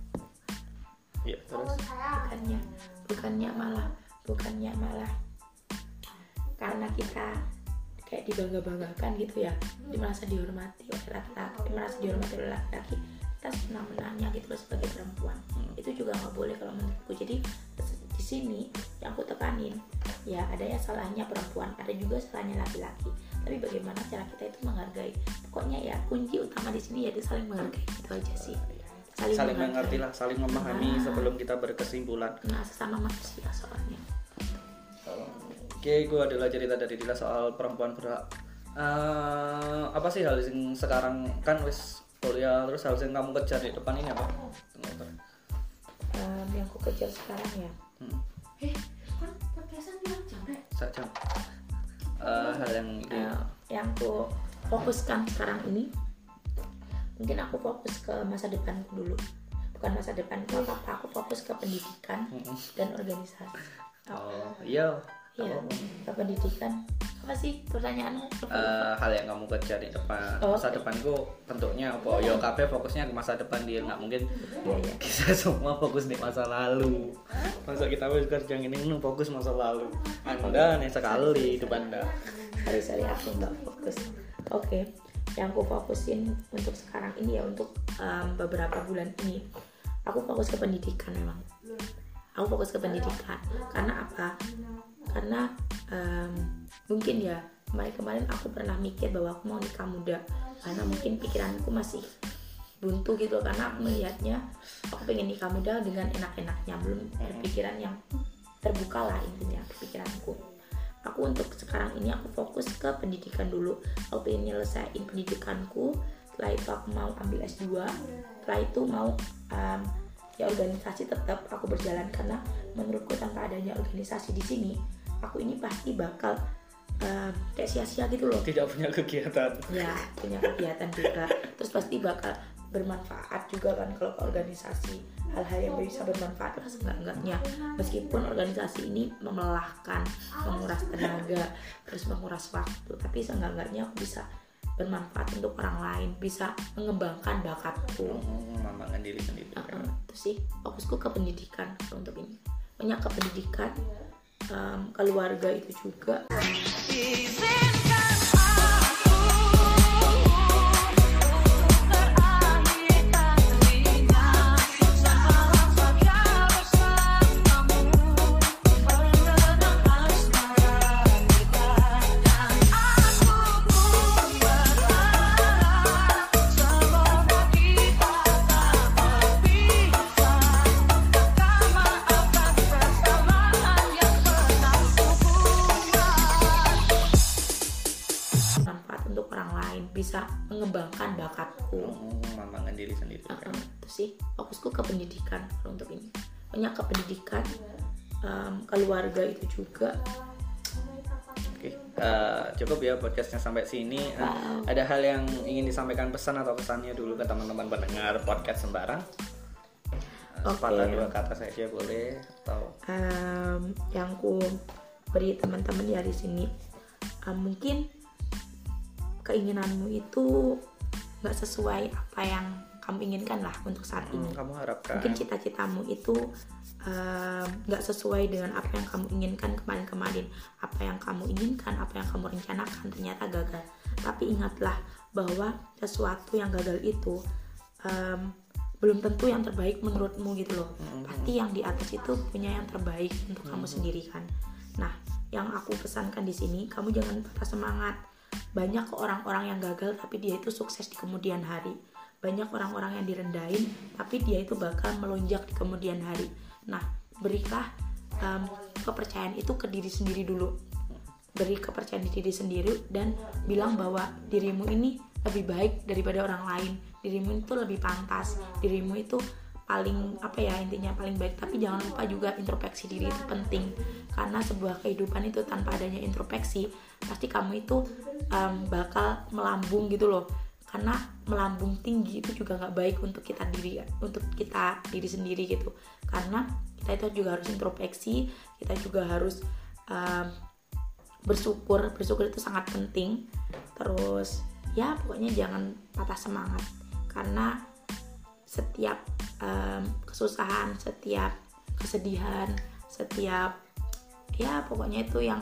Ya terus? Bukannya bukannya malah. Bukannya malah. Karena kita kayak dibangga-banggakan gitu ya. Di merasa dihormati oleh laki-laki merasa dihormati oleh laki-laki. Kita senang-menangnya gitu loh sebagai perempuan. Itu juga nggak boleh kalau menurutku. Jadi di sini yang aku tekanin ya ada ya salahnya perempuan ada juga salahnya laki-laki tapi bagaimana cara kita itu menghargai. Pokoknya ya kunci utama di sini yaitu saling menghargai. Itu aja sih. Saling, saling menghargai. mengerti lah saling memahami Nah. sebelum kita berkesimpulan. Nah sesama manusia soalnya. Oke, gue adalah cerita dari Dila soal perempuan berhak. Eh, apa sih hal yang sekarang? Kan wis kuliah terus hal yang kamu kejar di depan ini apa? Em, yang aku kejar sekarang ya? Hmm, eh kan podcastan bilang jam sak jam. Eh, hal yang eh, yang aku fokuskan sekarang ini mungkin aku fokus ke masa depanku dulu. Bukan masa depanku apa apa aku fokus ke pendidikan dan organisasi. Oh, iya. Iya, ke pendidikan apa sih pertanyaanmu? Eh, hal yang kamu kejar di depan Oh, masa oke. depanku bentuknya apa? Yo, KB fokusnya ke masa depan dia nggak mungkin Iya, iya. kita semua fokus di masa lalu. Masa kita harus kerja ini fokus masa lalu. Anda nih sekali hidup anda. sorry sorry aku nggak fokus. Oke yang aku fokusin untuk sekarang ini ya untuk em, beberapa bulan ini aku fokus ke pendidikan memang. Aku fokus ke pendidikan. Karena apa karena em, mungkin ya kemarin-kemarin aku pernah mikir bahwa aku mau nikah muda. Karena mungkin pikiranku masih buntu gitu karena aku melihatnya aku pengen nikah muda dengan enak-enaknya. Belum berpikiran yang terbuka lah intinya pikiranku. Aku untuk sekarang ini aku fokus ke pendidikan dulu. Aku pengen nyelesain pendidikanku. Setelah itu aku mau ambil S2 setelah itu mau em, ya organisasi tetap aku berjalan. Karena menurutku tanpa adanya organisasi di sini aku ini pasti bakal em, kayak sia-sia gitu loh. Tidak punya kegiatan. Ya punya kegiatan juga. Terus pasti bakal bermanfaat juga kan kalau ke organisasi hal-hal yang bisa bermanfaat lah seenggak-enggaknya meskipun organisasi ini melelahkan menguras tenaga terus menguras waktu tapi seenggak-enggaknya aku bisa bermanfaat untuk orang lain bisa mengembangkan bakatku. Mengembangkan diri sendiri. Uh, itu sih fokusku ke pendidikan untuk ini. Banyak ke pendidikan em, keluarga itu juga. Izinkan bakatku mengembangkan diri sendiri kan Uh, itu sih. Fokusku ke pendidikan kalau untuk ini. Banyak ke pendidikan em, keluarga itu juga. Oke, eh, cukup ya podcastnya sampai sini. Eh, Ada hal yang ingin disampaikan pesan atau pesannya dulu ke teman-teman pendengar podcast sembarang? Eh. Sepatah dua kata saja boleh atau? Em, yang ku beri teman-teman ya di sini em, mungkin keinginanmu itu nggak sesuai apa yang kamu inginkan lah untuk saat ini. hmm, kamu harapkan. Mungkin cita-citamu itu em, nggak sesuai dengan apa yang kamu inginkan kemarin-kemarin. Apa yang kamu inginkan apa yang kamu rencanakan ternyata gagal. Tapi ingatlah bahwa sesuatu yang gagal itu em, belum tentu yang terbaik menurutmu gitu loh. Pasti yang di atas itu punya yang terbaik untuk kamu sendiri kan. Nah yang aku pesankan di sini kamu jangan patah semangat banyak orang-orang yang gagal tapi dia itu sukses di kemudian hari. Banyak orang-orang yang direndahin tapi dia itu bakal melonjak di kemudian hari. Nah berilah em, kepercayaan itu ke diri sendiri dulu. Beri kepercayaan di diri sendiri dan bilang bahwa dirimu ini lebih baik daripada orang lain. Dirimu itu lebih pantas. Dirimu itu paling apa ya intinya paling baik. Tapi jangan lupa juga introspeksi diri itu penting. Karena sebuah kehidupan itu tanpa adanya introspeksi pasti kamu itu em, bakal melambung gitu loh. Karena melambung tinggi itu juga nggak baik untuk kita diri untuk kita diri sendiri gitu. Karena kita itu juga harus introspeksi kita juga harus em, bersyukur. Bersyukur itu sangat penting. Terus ya pokoknya jangan patah semangat. Karena setiap em, kesusahan setiap kesedihan setiap ya pokoknya itu yang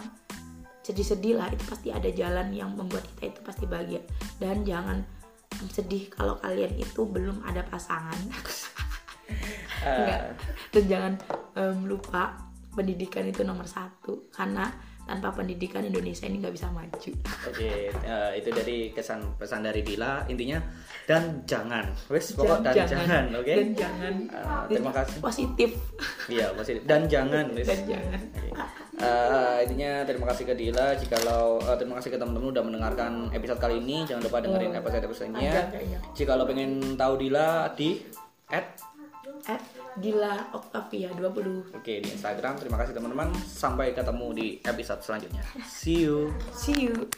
sedih-sedih lah itu pasti ada jalan yang membuat kita itu pasti bahagia. Dan jangan sedih kalau kalian itu belum ada pasangan. Enggak. dan jangan em, lupa pendidikan itu nomor satu. Karena tanpa pendidikan Indonesia ini nggak bisa maju Oke, eh, itu dari kesan pesan dari Dila intinya dan jangan, wes pokok dan, jangan, oke? dan jangan Eh, terima kasih. positif Iya, positif dan jangan, wes. dan jangan. Eh, intinya terima kasih ke Dila. Jikalau eh, terima kasih ke teman-teman udah mendengarkan episode kali ini. Jangan lupa dengerin episode episodenya. Lo pengen tahu Dila di at at Dila Octavia 20 Oke di Instagram. Terima kasih teman-teman. Sampai ketemu di episode selanjutnya. See you. see you